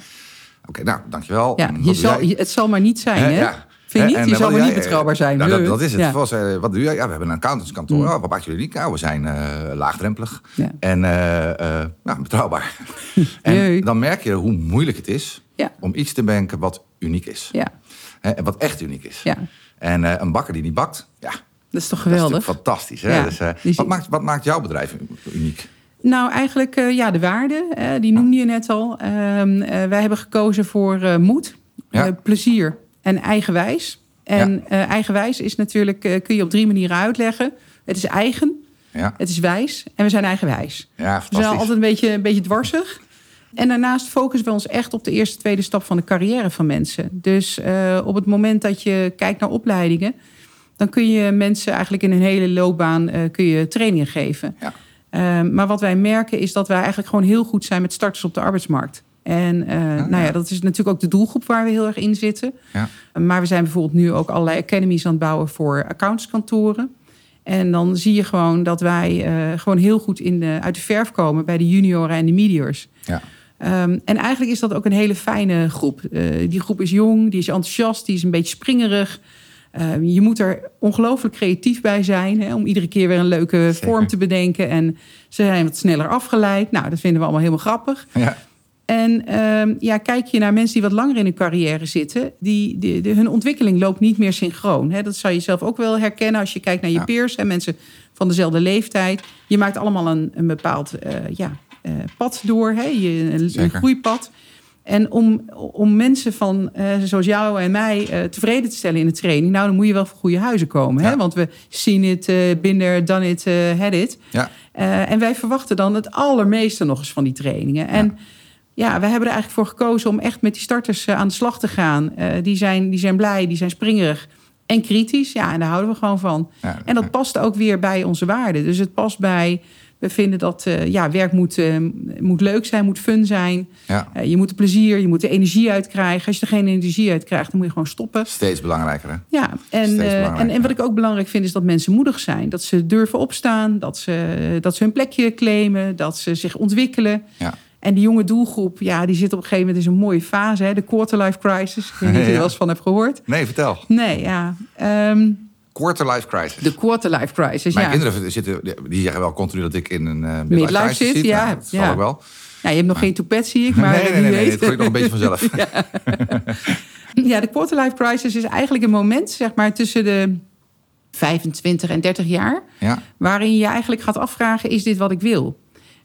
Oké, nou, dankjewel. Ja, je zal, het zal maar niet zijn, hè? Ja. Vind je niet? en, Je eh, maar doe niet betrouwbaar zijn. Nou, dat, is het. Ja. Eh, wat doe jij? Ja, we hebben een accountantskantoor. Oh, wat maakt jullie uniek? Nou, we zijn eh, laagdrempelig Ja. en eh, eh, nou, betrouwbaar. [LAUGHS] en dan merk je hoe moeilijk het is om iets te bedenken wat uniek is. En wat echt uniek is. ja, En eh, een bakker die niet bakt, ja, dat is toch dat is geweldig? fantastisch. Hè? Dus, eh, wat, maakt, wat maakt jouw bedrijf uniek? Nou, eigenlijk eh, ja, de waarde, die noemde je net al. Ehm, eh, wij hebben gekozen voor eh, moed, eh, plezier en eigenwijs. En eh, eigenwijs is natuurlijk, eh, kun je op drie manieren uitleggen. Het is eigen, Ja, het is wijs en we zijn eigenwijs. ja We zijn altijd een beetje, een beetje dwarsig. En daarnaast focussen we ons echt op de eerste, tweede stap van de carrière van mensen. Dus eh, op het moment dat je kijkt naar opleidingen, dan kun je mensen eigenlijk in een hele loopbaan kun je trainingen geven. Ja. Ehm, maar wat wij merken is dat wij eigenlijk gewoon heel goed zijn met starters op de arbeidsmarkt. En eh, nou ja, dat is natuurlijk ook de doelgroep waar we heel erg in zitten. Ja. Maar we zijn bijvoorbeeld nu ook allerlei academies aan het bouwen voor accountskantoren. En dan zie je gewoon dat wij eh, gewoon heel goed in de, uit de verf komen bij de junioren en de mediors. Ja. Ehm, en eigenlijk is dat ook een hele fijne groep. Eh, die groep is jong, die is enthousiast, die is een beetje springerig. Ehm, je moet er ongelooflijk creatief bij zijn hè, om iedere keer weer een leuke vorm te bedenken. En ze zijn wat sneller afgeleid. Nou, dat vinden we allemaal helemaal grappig. Ja. En ehm, ja, kijk je naar mensen die wat langer in hun carrière zitten, die, die, die- hun ontwikkeling loopt niet meer synchroon. Hè? Dat zou je zelf ook wel herkennen als je kijkt naar je Ja. peers en mensen van dezelfde leeftijd. Je maakt allemaal een, een bepaald eh, ja, eh, pad door, hè? Je, een, groeipad. En om, om mensen van, eh, zoals jou en mij tevreden te stellen in de training, nou, dan moet je wel voor goede huizen komen. Hè? Want we zien het, eh binder, done it, had it. Ja, en wij verwachten dan het allermeeste nog eens van die trainingen. En ja, wij hebben er eigenlijk voor gekozen om echt met die starters eh, aan de slag te gaan. Eh, die, zijn, die zijn blij, die zijn springerig en kritisch. Ja, en daar houden we gewoon van. Ja, en dat ja. past ook weer bij onze waarden. Dus het past bij, we vinden dat eh, ja, werk moet, moet leuk zijn, moet fun zijn. ja. Je moet er plezier, je moet er energie uit krijgen. Als je er geen energie uit krijgt, dan moet je gewoon stoppen. Steeds belangrijker, hè? Ja, en, belangrijker. en, en wat ik ook belangrijk vind, is dat mensen moedig zijn. Dat ze durven opstaan, dat ze, dat ze hun plekje claimen, dat ze zich ontwikkelen. Ja. En die jonge doelgroep, ja, die zit op een gegeven moment in zo'n mooie fase. Hè? De quarterlife crisis. Ik weet niet of je er Ja. wel eens van hebt gehoord. Nee, vertel. Nee, ja. Ehm, Quarter life crisis. de quarterlife crisis, Mijn ja. kinderen zitten, die zeggen wel continu dat ik in een uh, Midlife zit, ja, Nou, dat ja. ook wel. Ja, je hebt nog geen toepet, zie ik. Maar nee, nee, nee, nee, weet. dat gooi ik nog een beetje vanzelf. [LAUGHS] Ja, de quarterlife crisis is eigenlijk een moment, zeg maar, tussen de 25 en 30 jaar. Ja, waarin je eigenlijk gaat afvragen: is dit wat ik wil?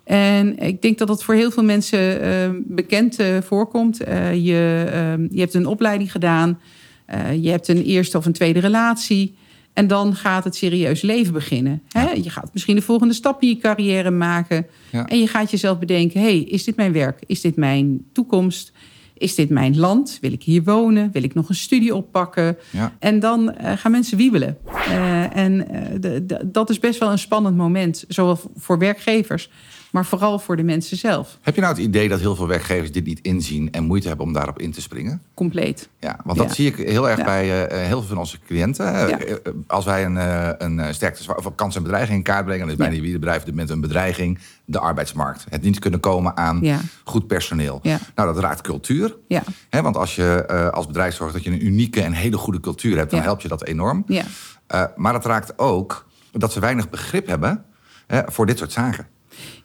En ik denk dat dat voor heel veel mensen eh, bekend eh, voorkomt. Eh, je, eh, je hebt een opleiding gedaan, je hebt een eerste of een tweede relatie. En dan gaat het serieus leven beginnen. Hè? Je gaat misschien de volgende stap in je carrière maken. Ja. En je gaat jezelf bedenken: hey, is dit mijn werk? Is dit mijn toekomst? Is dit mijn land? Wil ik hier wonen? Wil ik nog een studie oppakken? ja. En dan gaan mensen wiebelen. En de- de- dat is best wel een spannend moment. Zowel voor werkgevers, maar vooral voor de mensen zelf. Heb je nou het idee dat heel veel werkgevers dit niet inzien en moeite hebben om daarop in te springen? Compleet. Ja, want dat Ja. zie ik heel erg Ja. bij eh, heel veel van onze cliënten. Eh, Ja. eh, Als wij een, eh, een eh, sterkte of kans en bedreiging in kaart brengen, dan is bijna ieder bedrijf met een bedreiging de arbeidsmarkt. Het niet kunnen komen aan goed personeel. Nou, dat raakt cultuur. Ja, want als je eh, als bedrijf zorgt dat je een unieke en hele goede cultuur hebt, dan Ja. helpt je dat enorm. ja. Eh, maar dat raakt ook dat ze weinig begrip hebben hè, voor dit soort zaken.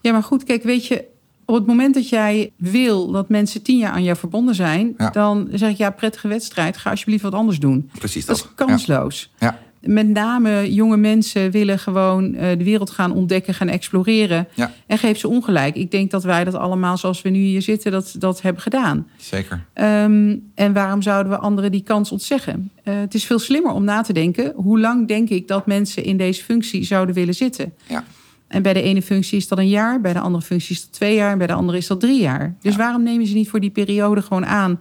Ja, maar goed, kijk, weet je... Op het moment dat jij wil dat mensen tien jaar aan jou verbonden zijn... Ja. dan zeg ik, ja, prettige wedstrijd. Ga alsjeblieft wat anders doen. Precies Dat dat. is kansloos. Ja. Met name jonge mensen willen gewoon eh, de wereld gaan ontdekken, gaan exploreren. Ja. En geef ze ongelijk. Ik denk dat wij dat allemaal, zoals we nu hier zitten, dat, dat hebben gedaan. Zeker. Ehm, en waarom zouden we anderen die kans ontzeggen? Eh, het is veel slimmer om na te denken. Hoe lang denk ik dat mensen in deze functie zouden willen zitten? Ja. En bij de ene functie is dat een jaar, bij de andere functie is dat twee jaar, en bij de andere is dat drie jaar. Dus waarom neem je ze niet voor die periode gewoon aan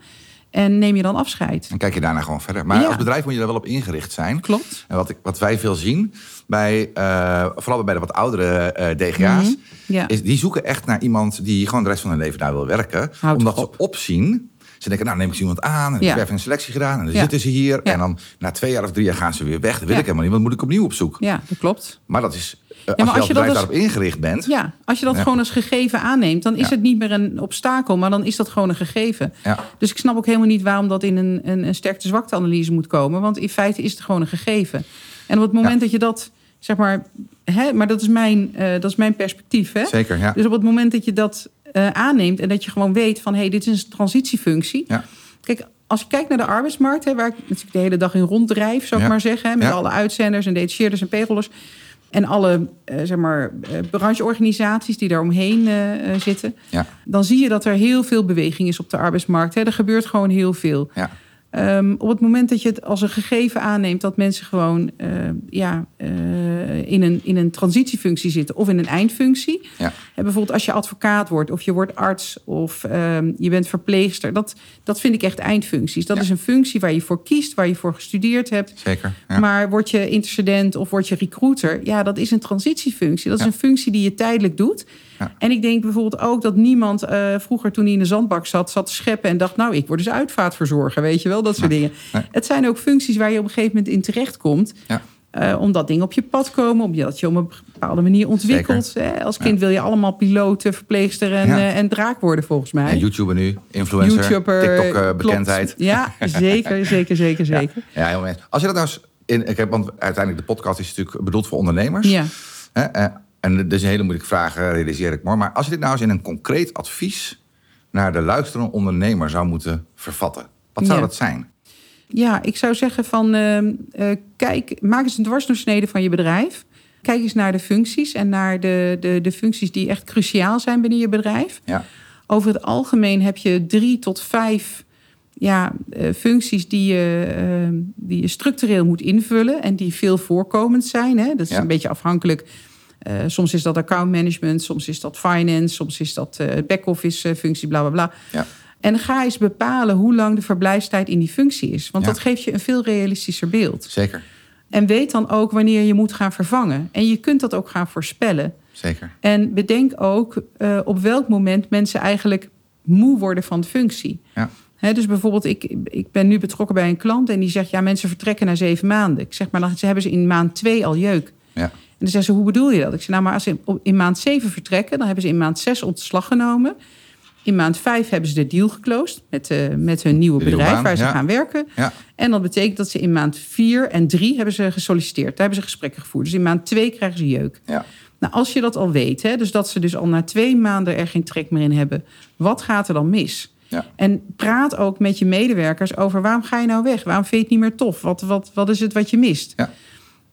en neem je dan afscheid? Dan kijk je daarna gewoon verder. Maar Ja. als bedrijf moet je daar wel op ingericht zijn. Klopt. En wat, ik, wat wij veel zien, bij, eh, vooral bij de wat oudere eh, DGA's, Mhm. Ja. is die zoeken echt naar iemand die gewoon de rest van hun leven daar wil werken. Omdat op. ze opzien. Ze denken, nou neem ik iemand aan. En Ja. ik heb een selectie gedaan. En dan Ja. zitten ze hier. Ja. En dan na twee jaar of drie jaar gaan ze weer weg. Dat wil ik helemaal niet. Want moet ik opnieuw op zoek. Ja, dat klopt. Maar dat is, eh, als maar je als als je als- daarop ingericht bent. Ja, als je dat Ja. gewoon als gegeven aanneemt, dan is Ja. het niet meer een obstakel, maar dan is dat gewoon een gegeven. Ja. Dus ik snap ook helemaal niet waarom dat in een, een, een sterkte-zwakte-analyse moet komen. Want in feite is het gewoon een gegeven. En op het moment Ja. dat je dat, zeg maar, hè, maar dat is mijn, eh, dat is mijn perspectief. Hè? Zeker, ja. Dus op het moment dat je dat eh, aanneemt en dat je gewoon weet van hé, hey, dit is een transitiefunctie. Ja. Kijk, als je kijkt naar de arbeidsmarkt, hè, waar ik natuurlijk de hele dag in ronddrijf, zou ik Ja. maar zeggen, hè, met Ja. alle uitzenders en detacheerders en payrollers. En alle eh, zeg maar, eh, brancheorganisaties die daar omheen eh, eh, zitten. Ja. Dan zie je dat er heel veel beweging is op de arbeidsmarkt. Hè. Er gebeurt gewoon heel veel. Ja. Ehm, op het moment dat je het als een gegeven aanneemt dat mensen gewoon eh, ja, eh, in, een, in een transitiefunctie zitten of in een eindfunctie. Ja. Hè, bijvoorbeeld als je advocaat wordt of je wordt arts of ehm, je bent verpleegster. Dat, dat vind ik echt eindfuncties. Dat Ja. is een functie waar je voor kiest, waar je voor gestudeerd hebt. Zeker. Ja. Maar word je intercedent of word je recruiter? Ja, dat is een transitiefunctie. Dat is een functie die je tijdelijk doet. Ja. En ik denk bijvoorbeeld ook dat niemand eh, vroeger toen hij in de zandbak zat, zat te scheppen en dacht, nou, ik word dus uitvaartverzorger, weet je wel, dat soort dingen. Nee. Het zijn ook functies waar je op een gegeven moment in terechtkomt. Ja. eh, omdat dingen op je pad komen, omdat je op een bepaalde manier ontwikkelt. Hè? Als kind wil je allemaal piloot, eh, verpleegster en, Ja. eh, en draak worden, volgens mij. En YouTuber nu, influencer, YouTuber, TikTok klopt. bekendheid. Ja, zeker, zeker, zeker, zeker. Ja, heel. Als je dat nou eens in, ik heb, want uiteindelijk de podcast is natuurlijk bedoeld voor ondernemers. Ja. Hè, en dat is een hele moeilijke vraag, eh, realiseer ik me. Maar als je dit nou eens in een concreet advies naar de luisterende ondernemer zou moeten vervatten, wat zou Ja. dat zijn? Ja, ik zou zeggen van ehm, eh, kijk, maak eens een dwarsdoorsnede van je bedrijf. Kijk eens naar de functies en naar de, de, de functies die echt cruciaal zijn binnen je bedrijf. Ja, over het algemeen heb je drie tot vijf ja, eh, functies die je, eh, die je structureel moet invullen en die veel voorkomend zijn. Hè? Dat is Ja. een beetje afhankelijk. Eh, soms is dat account management, soms is dat finance, soms is dat eh back-office eh, functie, bla bla bla. Ja. En ga eens bepalen hoe lang de verblijfstijd in die functie is. Want Ja. dat geeft je een veel realistischer beeld. Zeker, En weet dan ook wanneer je moet gaan vervangen. En je kunt dat ook gaan voorspellen. zeker. En bedenk ook op welk moment mensen eigenlijk moe worden van de functie. Ja. Dus bijvoorbeeld, ik, ik ben nu betrokken bij een klant en die zegt: ja, mensen vertrekken na zeven maanden. Ik zeg maar, dan hebben ze in maand twee al jeuk. Ja. En dan zeggen ze: hoe bedoel je dat? Ik zeg: nou, maar als ze in, in maand zeven vertrekken, dan hebben ze in maand zes ontslag genomen. In maand vijf hebben ze de deal geclosed met, eh, met hun nieuwe De bedrijf baan, waar ze ja. gaan werken. Ja. En dat betekent dat ze in maand vier en drie hebben ze gesolliciteerd. Daar hebben ze gesprekken gevoerd. Dus in maand twee krijgen ze jeuk. Ja. Nou, als je dat al weet, hè, dus dat ze dus al na twee maanden er geen trek meer in hebben, wat gaat er dan mis? Ja. En praat ook met je medewerkers over waarom ga je nou weg? Waarom vind je het niet meer tof? Wat, wat, wat is het wat je mist? Ja.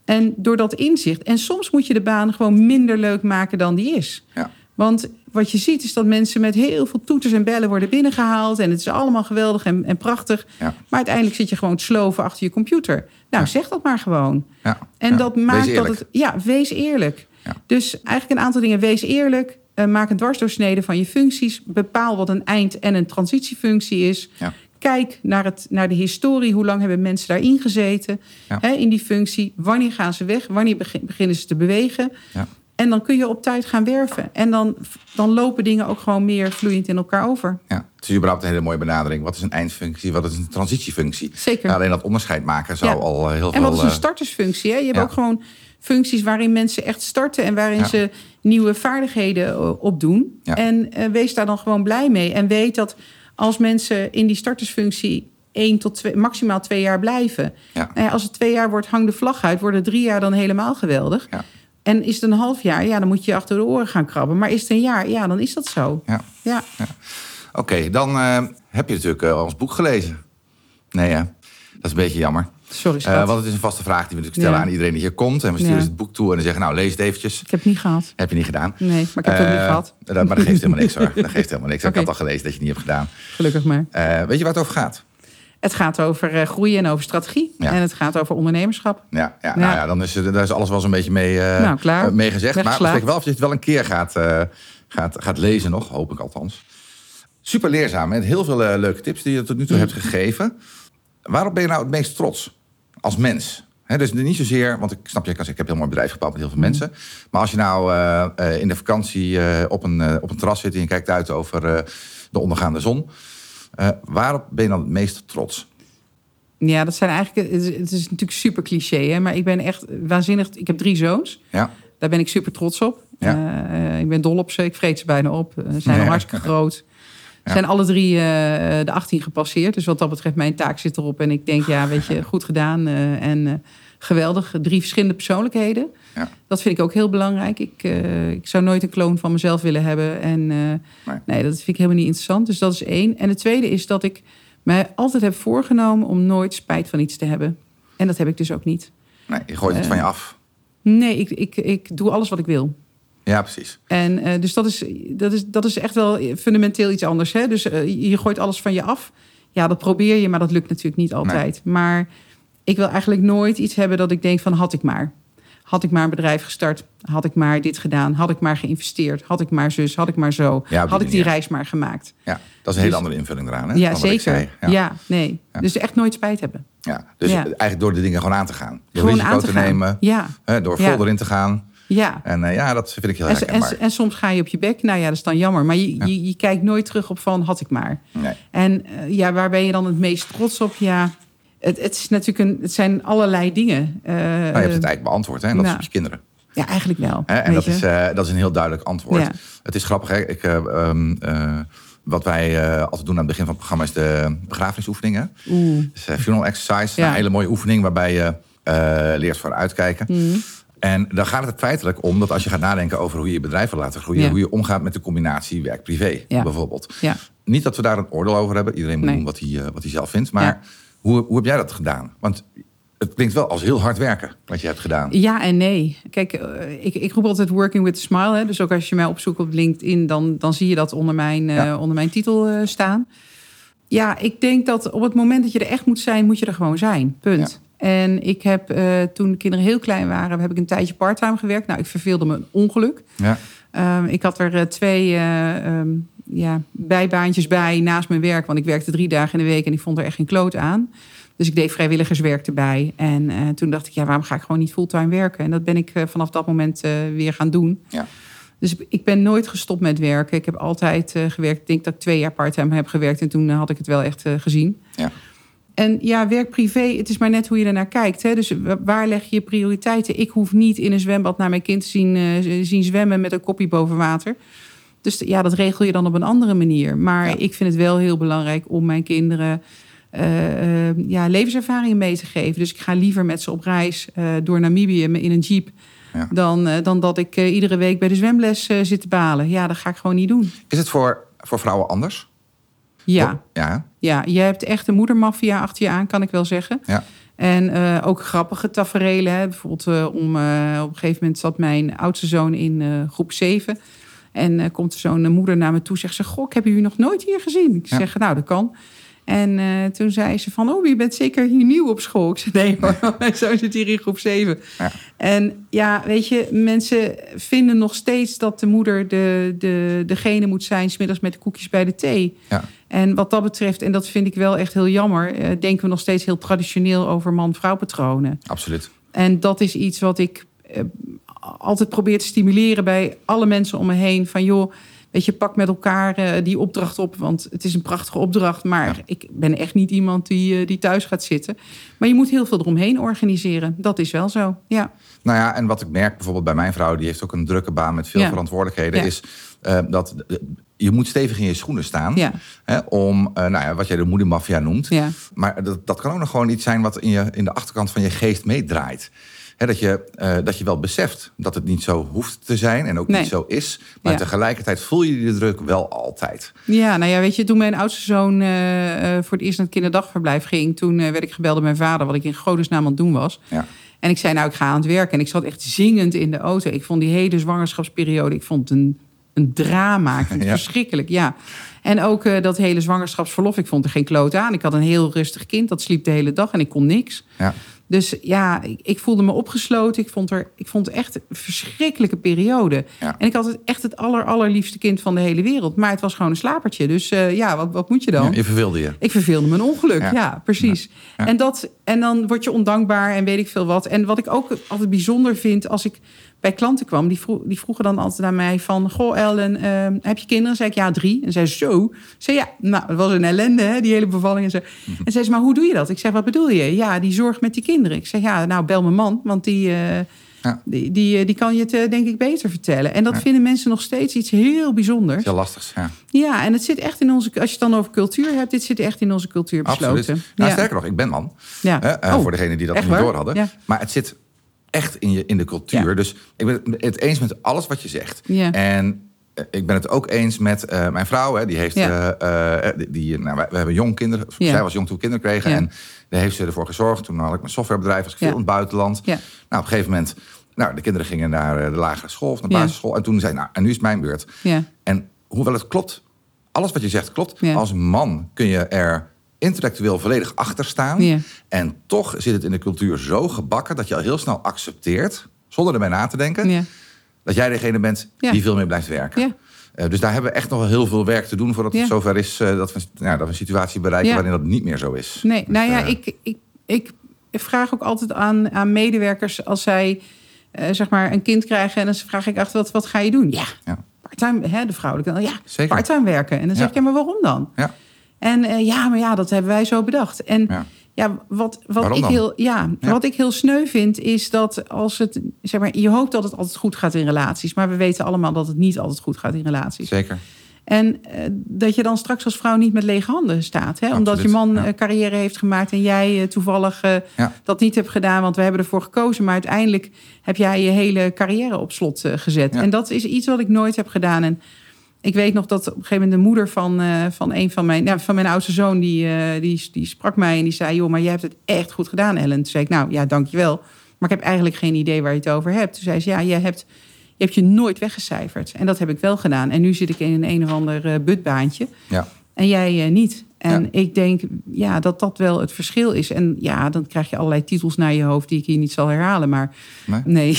En door dat inzicht. En soms moet je de baan gewoon minder leuk maken dan die is. Ja. Want wat je ziet is dat mensen met heel veel toeters en bellen worden binnengehaald. En het is allemaal geweldig en, en prachtig. Ja. Maar uiteindelijk zit je gewoon sloven achter je computer. Nou, Ja. zeg dat maar gewoon. Ja. En Ja. dat maakt dat het. Ja, wees eerlijk. Ja. Dus eigenlijk een aantal dingen. Wees eerlijk. eh, maak een dwarsdoorsnede van je functies. Bepaal wat een eind- en een transitiefunctie is. Kijk naar, het, naar de historie. Hoe lang hebben mensen daarin gezeten? Ja. Hè, in die functie. Wanneer gaan ze weg? Wanneer begin- beginnen ze te bewegen? Ja. En dan kun je op tijd gaan werven. En dan, dan lopen dingen ook gewoon meer vloeiend in elkaar over. Ja, het is überhaupt een hele mooie benadering. Wat is een eindfunctie, wat is een transitiefunctie? Zeker. Alleen dat onderscheid maken zou Ja. al eh, heel En veel... wat is een eh, startersfunctie? Hè? Je hebt ook gewoon functies waarin mensen echt starten en waarin ze nieuwe vaardigheden eh, opdoen. En wees daar dan gewoon blij mee. En weet dat als mensen in die startersfunctie één tot twee, maximaal twee jaar blijven. Ja. Nou ja, als het twee jaar wordt, hang de vlag uit. Worden drie jaar dan helemaal geweldig. Ja. En is het een half jaar, ja, dan moet je achter de oren gaan krabben. Maar is het een jaar, ja, dan is dat zo. Ja. Ja, Oké, dan eh, heb je natuurlijk eh, ons boek gelezen. Nee, hè? Dat is een beetje jammer. Sorry schat. want het is een vaste vraag die we natuurlijk stellen Ja. aan iedereen die hier komt. En we sturen Ja. het boek toe en dan zeggen, nou, lees het eventjes. Ik heb het niet gehad. Heb je niet gedaan. Nee, maar ik heb het ook niet Eh, gehad. dat- Maar dat geeft helemaal niks hoor. Dat geeft helemaal niks. Ik [LAUGHS] had al gelezen dat je het niet hebt gedaan. Gelukkig maar. Eh, weet je waar het over gaat? Het gaat over groeien en over strategie. Ja. En het gaat over ondernemerschap. Ja, ja, Ja. Nou ja dan is, daar is alles wel zo'n beetje mee, Nou, klaar. mee gezegd. Maar spreken wel of je het wel een keer gaat, gaat, gaat lezen nog. Hoop ik althans. Super leerzaam. Met heel veel leuke tips die je tot nu toe hebt gegeven. Waarop ben je nou het meest trots? Als mens. Hè, dus niet zozeer, want ik snap je, ik heb een heel mooi bedrijf gebouwd met heel veel mensen. Maar als je nou eh, eh, in de vakantie eh, op, een, op een terras zit en je kijkt uit over de ondergaande zon. waarop ben je dan het meest trots? Ja, dat zijn eigenlijk. Het is, het is natuurlijk super cliché, hè? maar ik ben echt waanzinnig. Ik heb drie zoons. Ja, Daar ben ik super trots op. Ja. Ik ben dol op ze. Ik vreet ze bijna op. Ze zijn Ja. hartstikke groot. [LAUGHS] Ja. zijn alle drie eh, de 18 gepasseerd. Dus wat dat betreft, mijn taak zit erop. En ik denk, ja, weet je, goed gedaan. eh, en eh, geweldig. Drie verschillende persoonlijkheden. Ja. Dat vind ik ook heel belangrijk. Ik, ik zou nooit een kloon van mezelf willen hebben. En Nee. nee, dat vind ik helemaal niet interessant. Dus dat is één. En het tweede is dat ik mij altijd heb voorgenomen om nooit spijt van iets te hebben. En dat heb ik dus ook niet. nee, je gooit het van je af. Nee, ik, ik, ik doe alles wat ik wil. Ja, precies. En eh, dus dat is, dat, is, dat is echt wel fundamenteel iets anders. Hè? Dus eh, je gooit alles van je af. Ja, dat probeer je, maar dat lukt natuurlijk niet altijd. Maar ik wil eigenlijk nooit iets hebben dat ik denk van had ik maar. Had ik maar een bedrijf gestart, had ik maar dit gedaan, had ik maar geïnvesteerd, had ik maar zus, had ik maar zo, Ja, had ik die reis maar gemaakt. Ja, dat is een hele Dus- andere invulling eraan. Hè, ja, zeker. Ja. Ja. nee. Ja. Dus echt nooit spijt hebben. Ja, Dus eigenlijk door de dingen gewoon aan te gaan. Door Gewoon risico aan te te gaan. nemen, Ja, hè, door vol erin te gaan. Ja. En eh, ja, dat vind ik heel En, en, herkenbaar. en soms ga je op je bek. Nou ja, dat is dan jammer. Maar je, Ja. je, je kijkt nooit terug op van had ik maar. Nee. En eh, ja, waar ben je dan het meest trots op? Ja, het, het, is natuurlijk een, het zijn allerlei dingen. Eh, Nou, je hebt het eigenlijk beantwoord, hè? En dat nou, is op je kinderen. Ja, eigenlijk wel. Hè? En dat je. is, dat is een heel duidelijk antwoord. Ja. Het is grappig, hè? Ik, eh, ehm, eh, wat wij altijd doen aan het begin van het programma is de begrafenisoefening. Hè? Oeh. Dus, funeral exercise, Ja. een hele mooie oefening waarbij je leert vooruitkijken. Mhm. En dan gaat het feitelijk om dat als je gaat nadenken over hoe je je bedrijf wil laten groeien, Ja. hoe je omgaat met de combinatie werk-privé Ja. bijvoorbeeld. Ja. Niet dat we daar een oordeel over hebben. Iedereen moet Nee. doen wat hij, eh, wat hij zelf vindt. Maar hoe, hoe heb jij dat gedaan? Want het klinkt wel als heel hard werken wat je hebt gedaan. Ja en nee. Kijk, eh, ik, ik roep altijd working with a smile. Hè. Dus ook als je mij opzoekt op LinkedIn, dan, dan zie je dat onder mijn, eh, onder mijn titel staan. Ja, ik denk dat op het moment dat je er echt moet zijn, moet je er gewoon zijn. Punt. En ik heb eh, toen de kinderen heel klein waren, heb ik een tijdje parttime gewerkt. Nou, ik verveelde me een ongeluk. Ja. Ehm, ik had er eh, twee eh, ehm, ja, bijbaantjes bij naast mijn werk. Want ik werkte drie dagen in de week en ik vond er echt geen kloot aan. Dus ik deed vrijwilligerswerk erbij. En toen dacht ik, ja, waarom ga ik gewoon niet fulltime werken? En dat ben ik vanaf dat moment weer gaan doen. Ja. Dus ik ben nooit gestopt met werken. Ik heb altijd gewerkt. Ik denk dat ik twee jaar parttime heb gewerkt. En toen had ik het wel echt gezien. Ja. En ja, werk-privé, het is maar net hoe je ernaar kijkt. Hè? Dus wa- waar leg je je prioriteiten? Ik hoef niet in een zwembad naar mijn kind te zien, eh, zien zwemmen met een kopje boven water. Dus ja, dat regel je dan op een andere manier. Maar Ja. ik vind het wel heel belangrijk om mijn kinderen eh, ja, levenservaringen mee te geven. Dus ik ga liever met ze op reis door Namibië in een jeep. Ja. Dan, dan dat ik iedere week bij de zwemles zit te balen. Ja, dat ga ik gewoon niet doen. Is het voor, voor vrouwen anders? Ja. Ja. Ja, je hebt echt een moedermafia achter je aan, kan ik wel zeggen. Ja. En eh, ook grappige taferelen. Hè. Bijvoorbeeld eh, om, eh, op een gegeven moment zat mijn oudste zoon in groep 7. En komt zo'n moeder naar me toe zegt ze... Goh, ik heb u nog nooit hier gezien. Ik Ja. zeg, nou, dat kan. En toen zei ze van, oh, je bent zeker hier nieuw op school. Ik zei, nee hoor, [LAUGHS] mijn zoon zit hier in groep 7. Ja. En ja, weet je, mensen vinden nog steeds dat de moeder de, de, degene moet zijn... smiddags met de koekjes bij de thee. Ja. En wat dat betreft, en dat vind ik wel echt heel jammer... eh, denken we nog steeds heel traditioneel over man-vrouw patronen. Absoluut. En dat is iets wat ik eh, altijd probeer te stimuleren bij alle mensen om me heen. Van joh, weet je, pak met elkaar eh, die opdracht op. Want het is een prachtige opdracht. Maar Ja. ik ben echt niet iemand die, die thuis gaat zitten. Maar je moet heel veel eromheen organiseren. Dat is wel zo, ja. Nou ja, en wat ik merk bijvoorbeeld bij mijn vrouw, die heeft ook een drukke baan met veel Ja. verantwoordelijkheden, Ja. is eh, dat eh, je moet stevig in je schoenen staan. Ja, Hè, om, eh, nou ja, wat jij de moedermafia noemt. ja. Maar dat, dat kan ook nog gewoon iets zijn wat in, je, in de achterkant van je geest meedraait. Hè, dat, je, dat je wel beseft dat het niet zo hoeft te zijn en ook Nee. niet zo is. Maar Ja. tegelijkertijd voel je die druk wel altijd. Ja, nou ja, weet je, toen mijn oudste zoon voor het eerst naar het kinderdagverblijf ging... toen werd ik gebeld door mijn vader wat ik in godesnaam aan het doen was. Ja. En ik zei, nou, ik ga aan het werk. En ik zat echt zingend in de auto. Ik vond die hele zwangerschapsperiode, ik vond een, een drama. Ik het Ja. verschrikkelijk, ja. En ook eh, dat hele zwangerschapsverlof, ik vond er geen kloot aan. Ik had een heel rustig kind, dat sliep de hele dag en ik kon niks. Ja. Dus ja, ik, ik voelde me opgesloten. Ik vond, er, ik vond het echt een verschrikkelijke periode. Ja. En ik had het echt het aller, allerliefste kind van de hele wereld. Maar het was gewoon een slapertje. Dus eh, ja, wat, wat moet je dan? Ja, je verveelde je. Ik verveelde me een ongeluk, Ja. ja, precies. Ja. En, dat, en dan word je ondankbaar en weet ik veel wat. En wat ik ook altijd bijzonder vind als ik bij klanten kwam... die, vroeg, die vroegen dan altijd aan mij van... Goh Ellen, eh, heb je kinderen? zei ik, ja, drie. En zei ze, zo? Zei, ja, nou, het was een ellende, hè, die hele bevalling. En, zo. en zei ze, maar hoe doe je dat? Ik zeg, wat bedoel je? Ja, die zorgt met die kinderen. Ik zeg, ja, nou, bel mijn man, want die... eh, Ja. Die, die, eh, die kan je het eh, denk ik beter vertellen. En dat Ja. vinden mensen nog steeds iets heel bijzonders. Heel lastig. Ja. Ja, en het zit echt in onze... Als je het dan over cultuur hebt, dit zit echt in onze cultuur besloten. Absoluut. Nou, ja. sterker nog, ik ben man. Ja. Oh, voor degenen die dat niet door hadden. Maar het zit echt in, je, in de cultuur. Ja. Dus ik ben het eens met alles wat je zegt. Ja. En eh, ik ben het ook eens met eh, mijn vrouw. Hè, die heeft, Ja. eh, die, die, nou, we hebben jong kinderen. Ja. Zij was jong toen we kinderen kregen. Ja. En daar heeft ze ervoor gezorgd. Toen had ik mijn softwarebedrijf, was ik veel in het buitenland. Ja. Nou, op een gegeven moment, nou, de kinderen gingen naar de lagere school of naar de basisschool. En toen zei nou, en nu is het mijn beurt. Ja. En hoewel het klopt, alles wat je zegt klopt. Als man kun je er intellectueel volledig achter staan. Ja. En toch zit het in de cultuur zo gebakken dat je al heel snel accepteert, zonder erbij na te denken, Ja. dat jij degene bent die veel meer blijft werken. Eh, dus daar hebben we echt nog wel heel veel werk te doen voordat het zover is eh, dat, we, nou, dat we een situatie bereiken waarin dat niet meer zo is. Nee, Dus, nou ja, eh, ik, ik, ik vraag ook altijd aan, aan medewerkers als zij zeg maar een kind krijgen en dan vraag ik achter wat, wat ga je doen? Ja, Ja. parttime, hè, de vrouwelijke. dan, Ja, Zeker. parttime werken. En dan zeg ik, ja, maar waarom dan? Ja. En eh, ja, maar ja, dat hebben wij zo bedacht. En Ja. ja, wat, wat, ik heel, ja, Ja. wat ik heel sneu vind, is dat als het, zeg maar, je hoopt dat het altijd goed gaat in relaties. Maar we weten allemaal dat het niet altijd goed gaat in relaties. Zeker. En eh, dat je dan straks als vrouw niet met lege handen staat. Hè? Omdat je man ja. eh, carrière heeft gemaakt en jij toevallig Ja. dat niet hebt gedaan. Want we hebben ervoor gekozen. Maar uiteindelijk heb jij je hele carrière op slot gezet. Ja. En dat is iets wat ik nooit heb gedaan. En Ik weet nog dat op een gegeven moment de moeder van, eh, van een van mijn, nou, van mijn oudste zoon, die, eh, die, die sprak mij en die zei: Joh, maar je hebt het echt goed gedaan, Ellen. Toen zei ik: Nou ja, dankjewel. Maar ik heb eigenlijk geen idee waar je het over hebt. Toen zei ze: Ja, je hebt je, hebt je nooit weggecijferd. En dat heb ik wel gedaan. En nu zit ik in een een of ander uh, butbaantje. Ja. En jij niet. En Ja. ik denk ja, dat dat wel het verschil is. En ja, dan krijg je allerlei titels naar je hoofd die ik hier niet zal herhalen. Maar Nee? nee.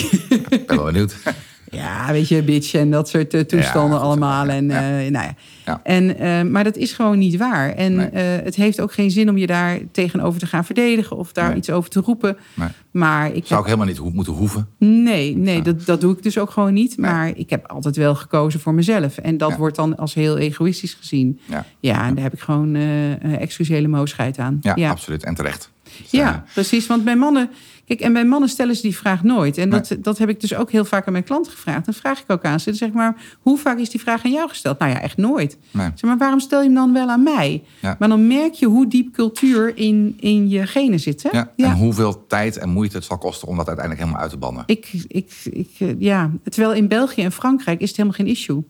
Ik ben wel benieuwd. [LAUGHS] Ja, weet je, bitch en dat soort eh, toestanden Ja, allemaal. En, eh, nou ja. En, eh, maar dat is gewoon niet waar. En Nee. het heeft ook geen zin om je daar tegenover te gaan verdedigen of daar Nee. iets over te roepen. Nee. Maar ik Zou heb, ik helemaal niet ho- moeten hoeven. nee, nee dat, dat doe ik dus ook gewoon niet. Maar ik heb altijd wel gekozen voor mezelf. En dat wordt dan als heel egoïstisch gezien. Ja, en daar heb ik gewoon uh, excusele aan. ja, absoluut. En terecht. Dus, Ja, precies. Want bij mannen. Kijk, en bij mannen stellen ze die vraag nooit. En dat, dat heb ik dus ook heel vaak aan mijn klanten gevraagd. Dan vraag ik ook aan ze. Dan zeg ik maar, hoe vaak is die vraag aan jou gesteld? Nou ja, echt nooit. nee. Zeg maar, waarom stel je hem dan wel aan mij? Ja. Maar dan merk je hoe diep cultuur in, in je genen zit. Hè? Ja. En hoeveel tijd en moeite het zal kosten om dat uiteindelijk helemaal uit te bannen. Ik, ik, ik, eh, ja. Terwijl in België en Frankrijk is het helemaal geen issue.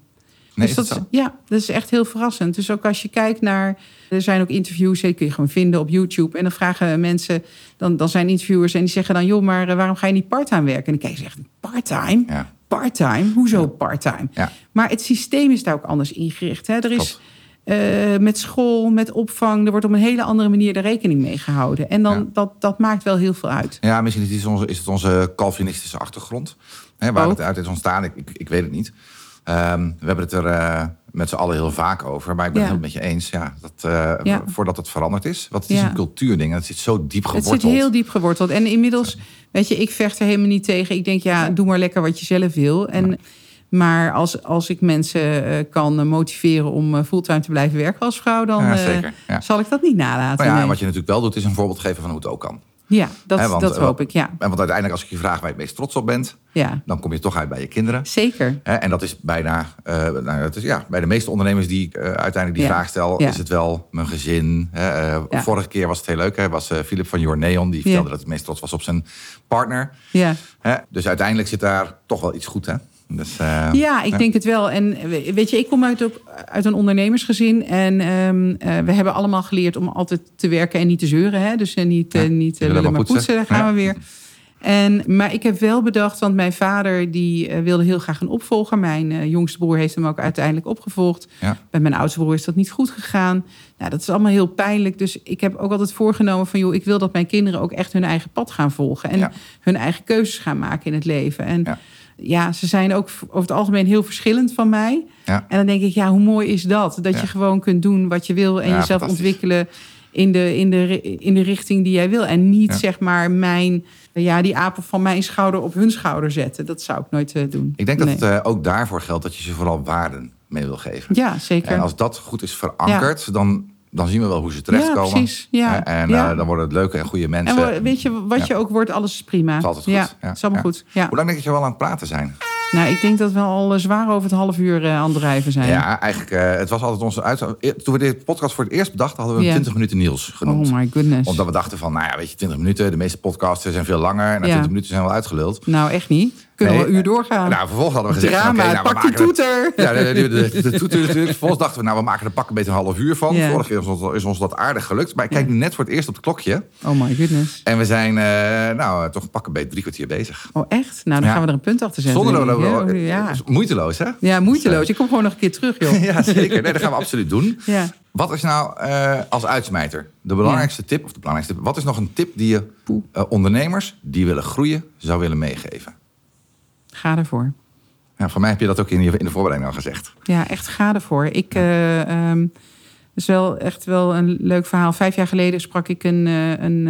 Nee, dus dat, is-? Ja, dat is echt heel verrassend. Dus ook als je kijkt naar. Er zijn ook interviews, die kun je gewoon vinden op YouTube. En dan vragen mensen. Dan, dan zijn interviewers en die zeggen dan: joh, maar eh, waarom ga je niet parttime werken? En dan kijk je zegt: parttime? Ja. Parttime? Hoezo parttime? Ja. Maar het systeem is daar ook anders ingericht. Hè? Er is. Klopt. eh, met school, met opvang, er wordt op een hele andere manier de rekening mee gehouden. En dan, Ja. dat, dat maakt wel heel veel uit. Ja, misschien is het onze, is het onze Calvinistische achtergrond. Hè, waar Ook. het uit is ontstaan. Ik, ik, ik weet het niet. Ehm, we hebben het er eh, met z'n allen heel vaak over. Maar ik ben Ja. het heel met je eens. Ja, dat, eh, Ja. Voordat het veranderd is. Want het is Ja. een cultuurding. En het zit zo diep Het geworteld. zit heel diep geworteld. En inmiddels, weet je, ik vecht er helemaal niet tegen. Ik denk, ja, doe maar lekker wat je zelf wil. En, Maar als, als ik mensen eh, kan motiveren om fulltime te blijven werken als vrouw, dan Ja, zeker, ja. zal ik dat niet nalaten. Maar ja, nee. wat je natuurlijk wel doet, is een voorbeeld geven van hoe het ook kan. Ja, dat, want, dat eh, hoop ik, ja. En want uiteindelijk, als ik je vraag waar je het meest trots op bent, ja. dan kom je toch uit bij je kinderen. Zeker. En dat is bijna, eh, nou, het is, ja, bij de meeste ondernemers die ik eh, uiteindelijk die Ja. vraag stel, Ja. is het wel mijn gezin. Vorige keer was het heel leuk, hè, was Philip van Your Neon, die vertelde dat hij het meest trots was op zijn partner. Ja. Dus uiteindelijk zit daar toch wel iets goed, hè? Dus, eh, Ja, ik denk het wel. En we- weet je, ik kom uit, ook uit een ondernemersgezin. En ehm, eh, we hebben allemaal geleerd om altijd te werken en niet te zeuren. Hè? Dus eh, niet, eh, Ja, niet je eh, wil lullen, maar poetsen. poetsen. Daar gaan Ja. we weer. En, maar ik heb wel bedacht, want mijn vader die eh, wilde heel graag een opvolger. Mijn eh, jongste broer heeft hem ook uiteindelijk opgevolgd. Ja. Bij mijn oudste broer is dat niet goed gegaan. Nou, dat is allemaal heel pijnlijk. Dus ik heb ook altijd voorgenomen van... joh, ik wil dat mijn kinderen ook echt hun eigen pad gaan volgen. En hun eigen keuzes gaan maken in het leven. En Ja. ze zijn ook over het algemeen heel verschillend van mij. Ja. En dan denk ik, ja, hoe mooi is dat? Dat Ja. je gewoon kunt doen wat je wil... en Ja, jezelf ontwikkelen in de, in, de, in de richting die jij wil. En niet zeg maar mijn... Ja, die apen van mijn schouder op hun schouder zetten. Dat zou ik nooit eh, doen. Ik denk dat het eh, ook daarvoor geldt dat je ze vooral waarden mee wil geven. Ja, zeker. En als dat goed is verankerd, dan, dan zien we wel hoe ze terechtkomen. Ja, precies. Ja. Eh, En Ja. eh, dan worden het leuke en goede mensen. En weet je, wat Ja. je ook wordt, alles is prima. Het is altijd goed. Ja, het is allemaal goed. Ja. Hoe lang denk je dat je wel aan het praten zijn? Nou, ik denk dat we al eh, zwaar over het half uur aan het drijven zijn. Ja, eigenlijk, het was altijd onze uit. Toen we dit podcast voor het eerst bedachten, hadden we hem Ja. 20 minuten Niels genoemd. Oh my goodness. Omdat we dachten van, nou ja, weet je, 20 minuten, de meeste podcasts zijn veel langer. En na Ja. 20 minuten zijn we al uitgeluld. Nou, echt niet. Kunnen we Nee, een uur doorgaan. Nou, vervolgens hadden we gezegd, Drama, nou, pak die er- toeter. Ja, de, de, de, de toeter natuurlijk. Vervolgens dachten we, nou, we maken er pak een beetje een half uur van. Ja. Vorige keer is ons, is ons dat aardig gelukt. Maar ik kijk nu net voor het eerst op het klokje. Oh my goodness. En we zijn, eh, nou, toch pak een beetje drie kwartier bezig. Oh, echt? Nou, dan Ja. gaan we er een punt achter zetten. Zonder we... hè? ja. Moeiteloos, hè? ja, moeiteloos. Ik kom gewoon nog een keer terug, joh. [LAUGHS] Ja, zeker. Nee, dat gaan we absoluut doen. Ja. Wat is nou eh, als uitsmijter de belangrijkste tip, of de belangrijkste tip, wat is nog een tip die je eh, ondernemers die willen groeien zou willen meegeven? Ga ervoor. Ja, van mij heb je dat ook in, je, in de voorbereiding al gezegd. Ja, echt ga ervoor. Ik, eh ehm, is wel echt wel een leuk verhaal. Vijf jaar geleden sprak ik een, eh, een,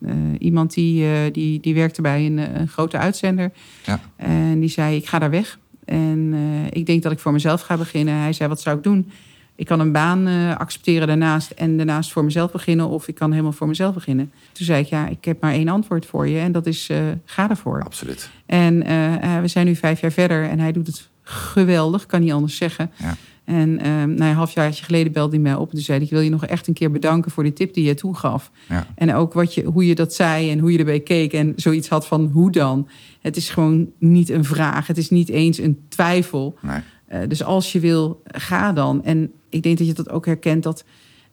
eh, iemand die, die, die werkte bij een, een grote uitzender. Ja. En die zei, ik ga daar weg. En ik denk dat ik voor mezelf ga beginnen. Hij zei, wat zou ik doen? Ik kan een baan eh, accepteren daarnaast en daarnaast voor mezelf beginnen. Of ik kan helemaal voor mezelf beginnen. Toen zei ik, ja, ik heb maar één antwoord voor je. En dat is, eh, ga ervoor. Absoluut. En eh, we zijn nu vijf jaar verder en hij doet het geweldig, kan niet anders zeggen. Ja. En nou, een halfjaartje geleden belde hij mij op. En toen zei hij, ik wil je nog echt een keer bedanken voor die tip die je toen gaf. Ja. En ook wat je, hoe je dat zei en hoe je erbij keek. En zoiets had van, hoe dan? Het is gewoon niet een vraag. Het is niet eens een twijfel. Nee. Eh, dus als je wil, ga dan. En ik denk dat je dat ook herkent dat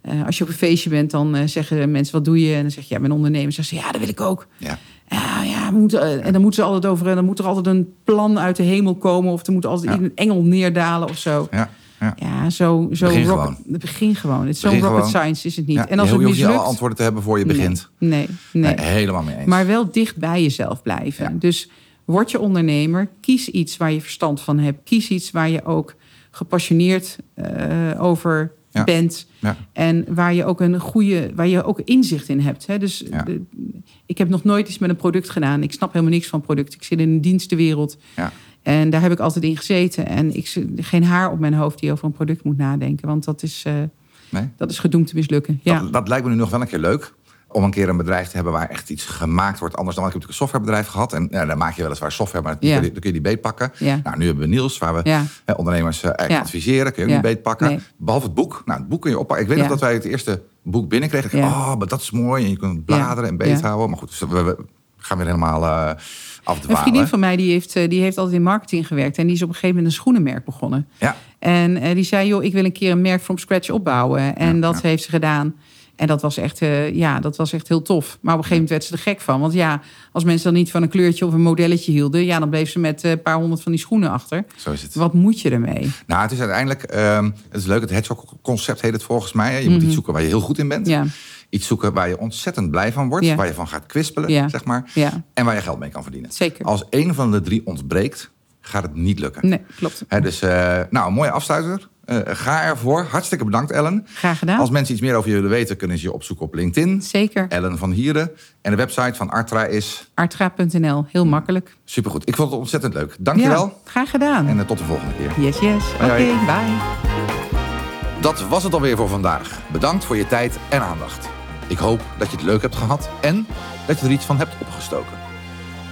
eh, als je op een feestje bent, dan eh, zeggen mensen wat doe je? En dan zeg je ja, mijn ondernemer. Zeggen ze ja, dat wil ik ook. Ja. Ja, en dan moeten ze altijd over. En dan moet er altijd een plan uit de hemel komen. Of er moet altijd Ja. een engel neerdalen of zo. Ja. Ja. Ja, zo, zo Begin rocket- gewoon. Het begin gewoon. Het is zo'n rocket science is het niet. Ja, en als je het mislukt, antwoorden te hebben voor je begint. Nee, nee, nee. Nee, helemaal mee eens. Maar wel dicht bij jezelf blijven. Ja. Dus word je ondernemer. Kies iets waar je verstand van hebt. Kies iets waar je ook gepassioneerd eh, over Ja. bent. Ja. En waar je ook een goede, waar je ook inzicht in hebt. Hè? Dus Ja. de- ik heb nog nooit iets met een product gedaan. Ik snap helemaal niks van producten. Ik zit in een dienstenwereld. Ja. En daar heb ik altijd in gezeten. En ik geen haar op mijn hoofd die over een product moet nadenken. Want dat is, eh, Nee? dat is gedoemd te mislukken. Ja. Dat, dat lijkt me nu nog wel een keer leuk. Om een keer een bedrijf te hebben waar echt iets gemaakt wordt. Anders dan, ik heb natuurlijk een softwarebedrijf gehad. En ja, dan maak je weliswaar software, maar dan, kun, je, dan kun je die beetpakken. Ja. Nou, nu hebben we Niels, waar we Ja. hè, ondernemers eh, adviseren. Kun je ook beetpakken. Nee. Behalve het boek. Nou, het boek kun je oppakken. Ik weet nog dat wij het eerste boek binnenkregen. Ik dacht, oh, maar dat is mooi. En je kunt bladeren en beet houden. Maar goed, dus we, we gaan weer helemaal eh Een afdwalen. vriendin van mij die heeft, eh, die heeft altijd in marketing gewerkt. En die is op een gegeven moment een schoenenmerk begonnen. Ja, En eh, die zei, joh, ik wil een keer een merk from scratch opbouwen. En Ja, dat ja. heeft ze gedaan. En dat was, echt, eh, ja, dat was echt heel tof. Maar op een gegeven moment werd ze er gek van. Want ja, als mensen dan niet van een kleurtje of een modelletje hielden... ja, dan bleef ze met eh, een paar honderd van die schoenen achter. zo is het. Wat moet je ermee? Nou, het is uiteindelijk, ehm, het is leuk, het hedgehog-concept heet het volgens mij. Je moet iets zoeken waar je heel goed in bent. Mhm. Ja, Iets zoeken waar je ontzettend blij van wordt. Ja. Waar je van gaat kwispelen, Ja. zeg maar. En waar je geld mee kan verdienen. zeker. Als één van de drie ontbreekt, gaat het niet lukken. Nee, klopt. Dus, eh, nou, een mooie afsluiter. Eh, ga ervoor. Hartstikke bedankt, Ellen. Graag gedaan. Als mensen iets meer over je willen weten, kunnen ze je opzoeken op LinkedIn. Zeker. Ellen van Hieren. En de website van Artra is Artra.nl, heel makkelijk. supergoed. Ik vond het ontzettend leuk. Dankjewel. Ja, graag gedaan. En eh, tot de volgende keer. Yes, yes. Oké, bye. Dat was het alweer voor vandaag. Bedankt voor je tijd en aandacht. Ik hoop dat je het leuk hebt gehad en dat je er iets van hebt opgestoken.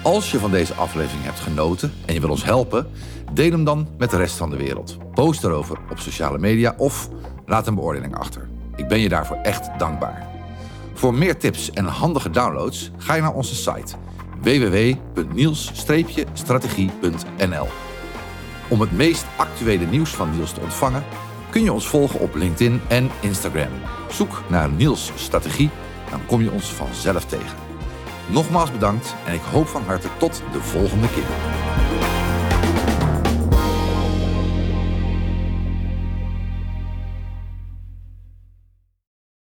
Als je van deze aflevering hebt genoten en je wil ons helpen, deel hem dan met de rest van de wereld. Post erover op sociale media of laat een beoordeling achter. Ik ben je daarvoor echt dankbaar. Voor meer tips en handige downloads ga je naar onze site www.niels-strategie.nl. Om het meest actuele nieuws van Niels te ontvangen, kun je ons volgen op LinkedIn en Instagram. Zoek naar Niels Strategie, dan kom je ons vanzelf tegen. Nogmaals bedankt en ik hoop van harte tot de volgende keer.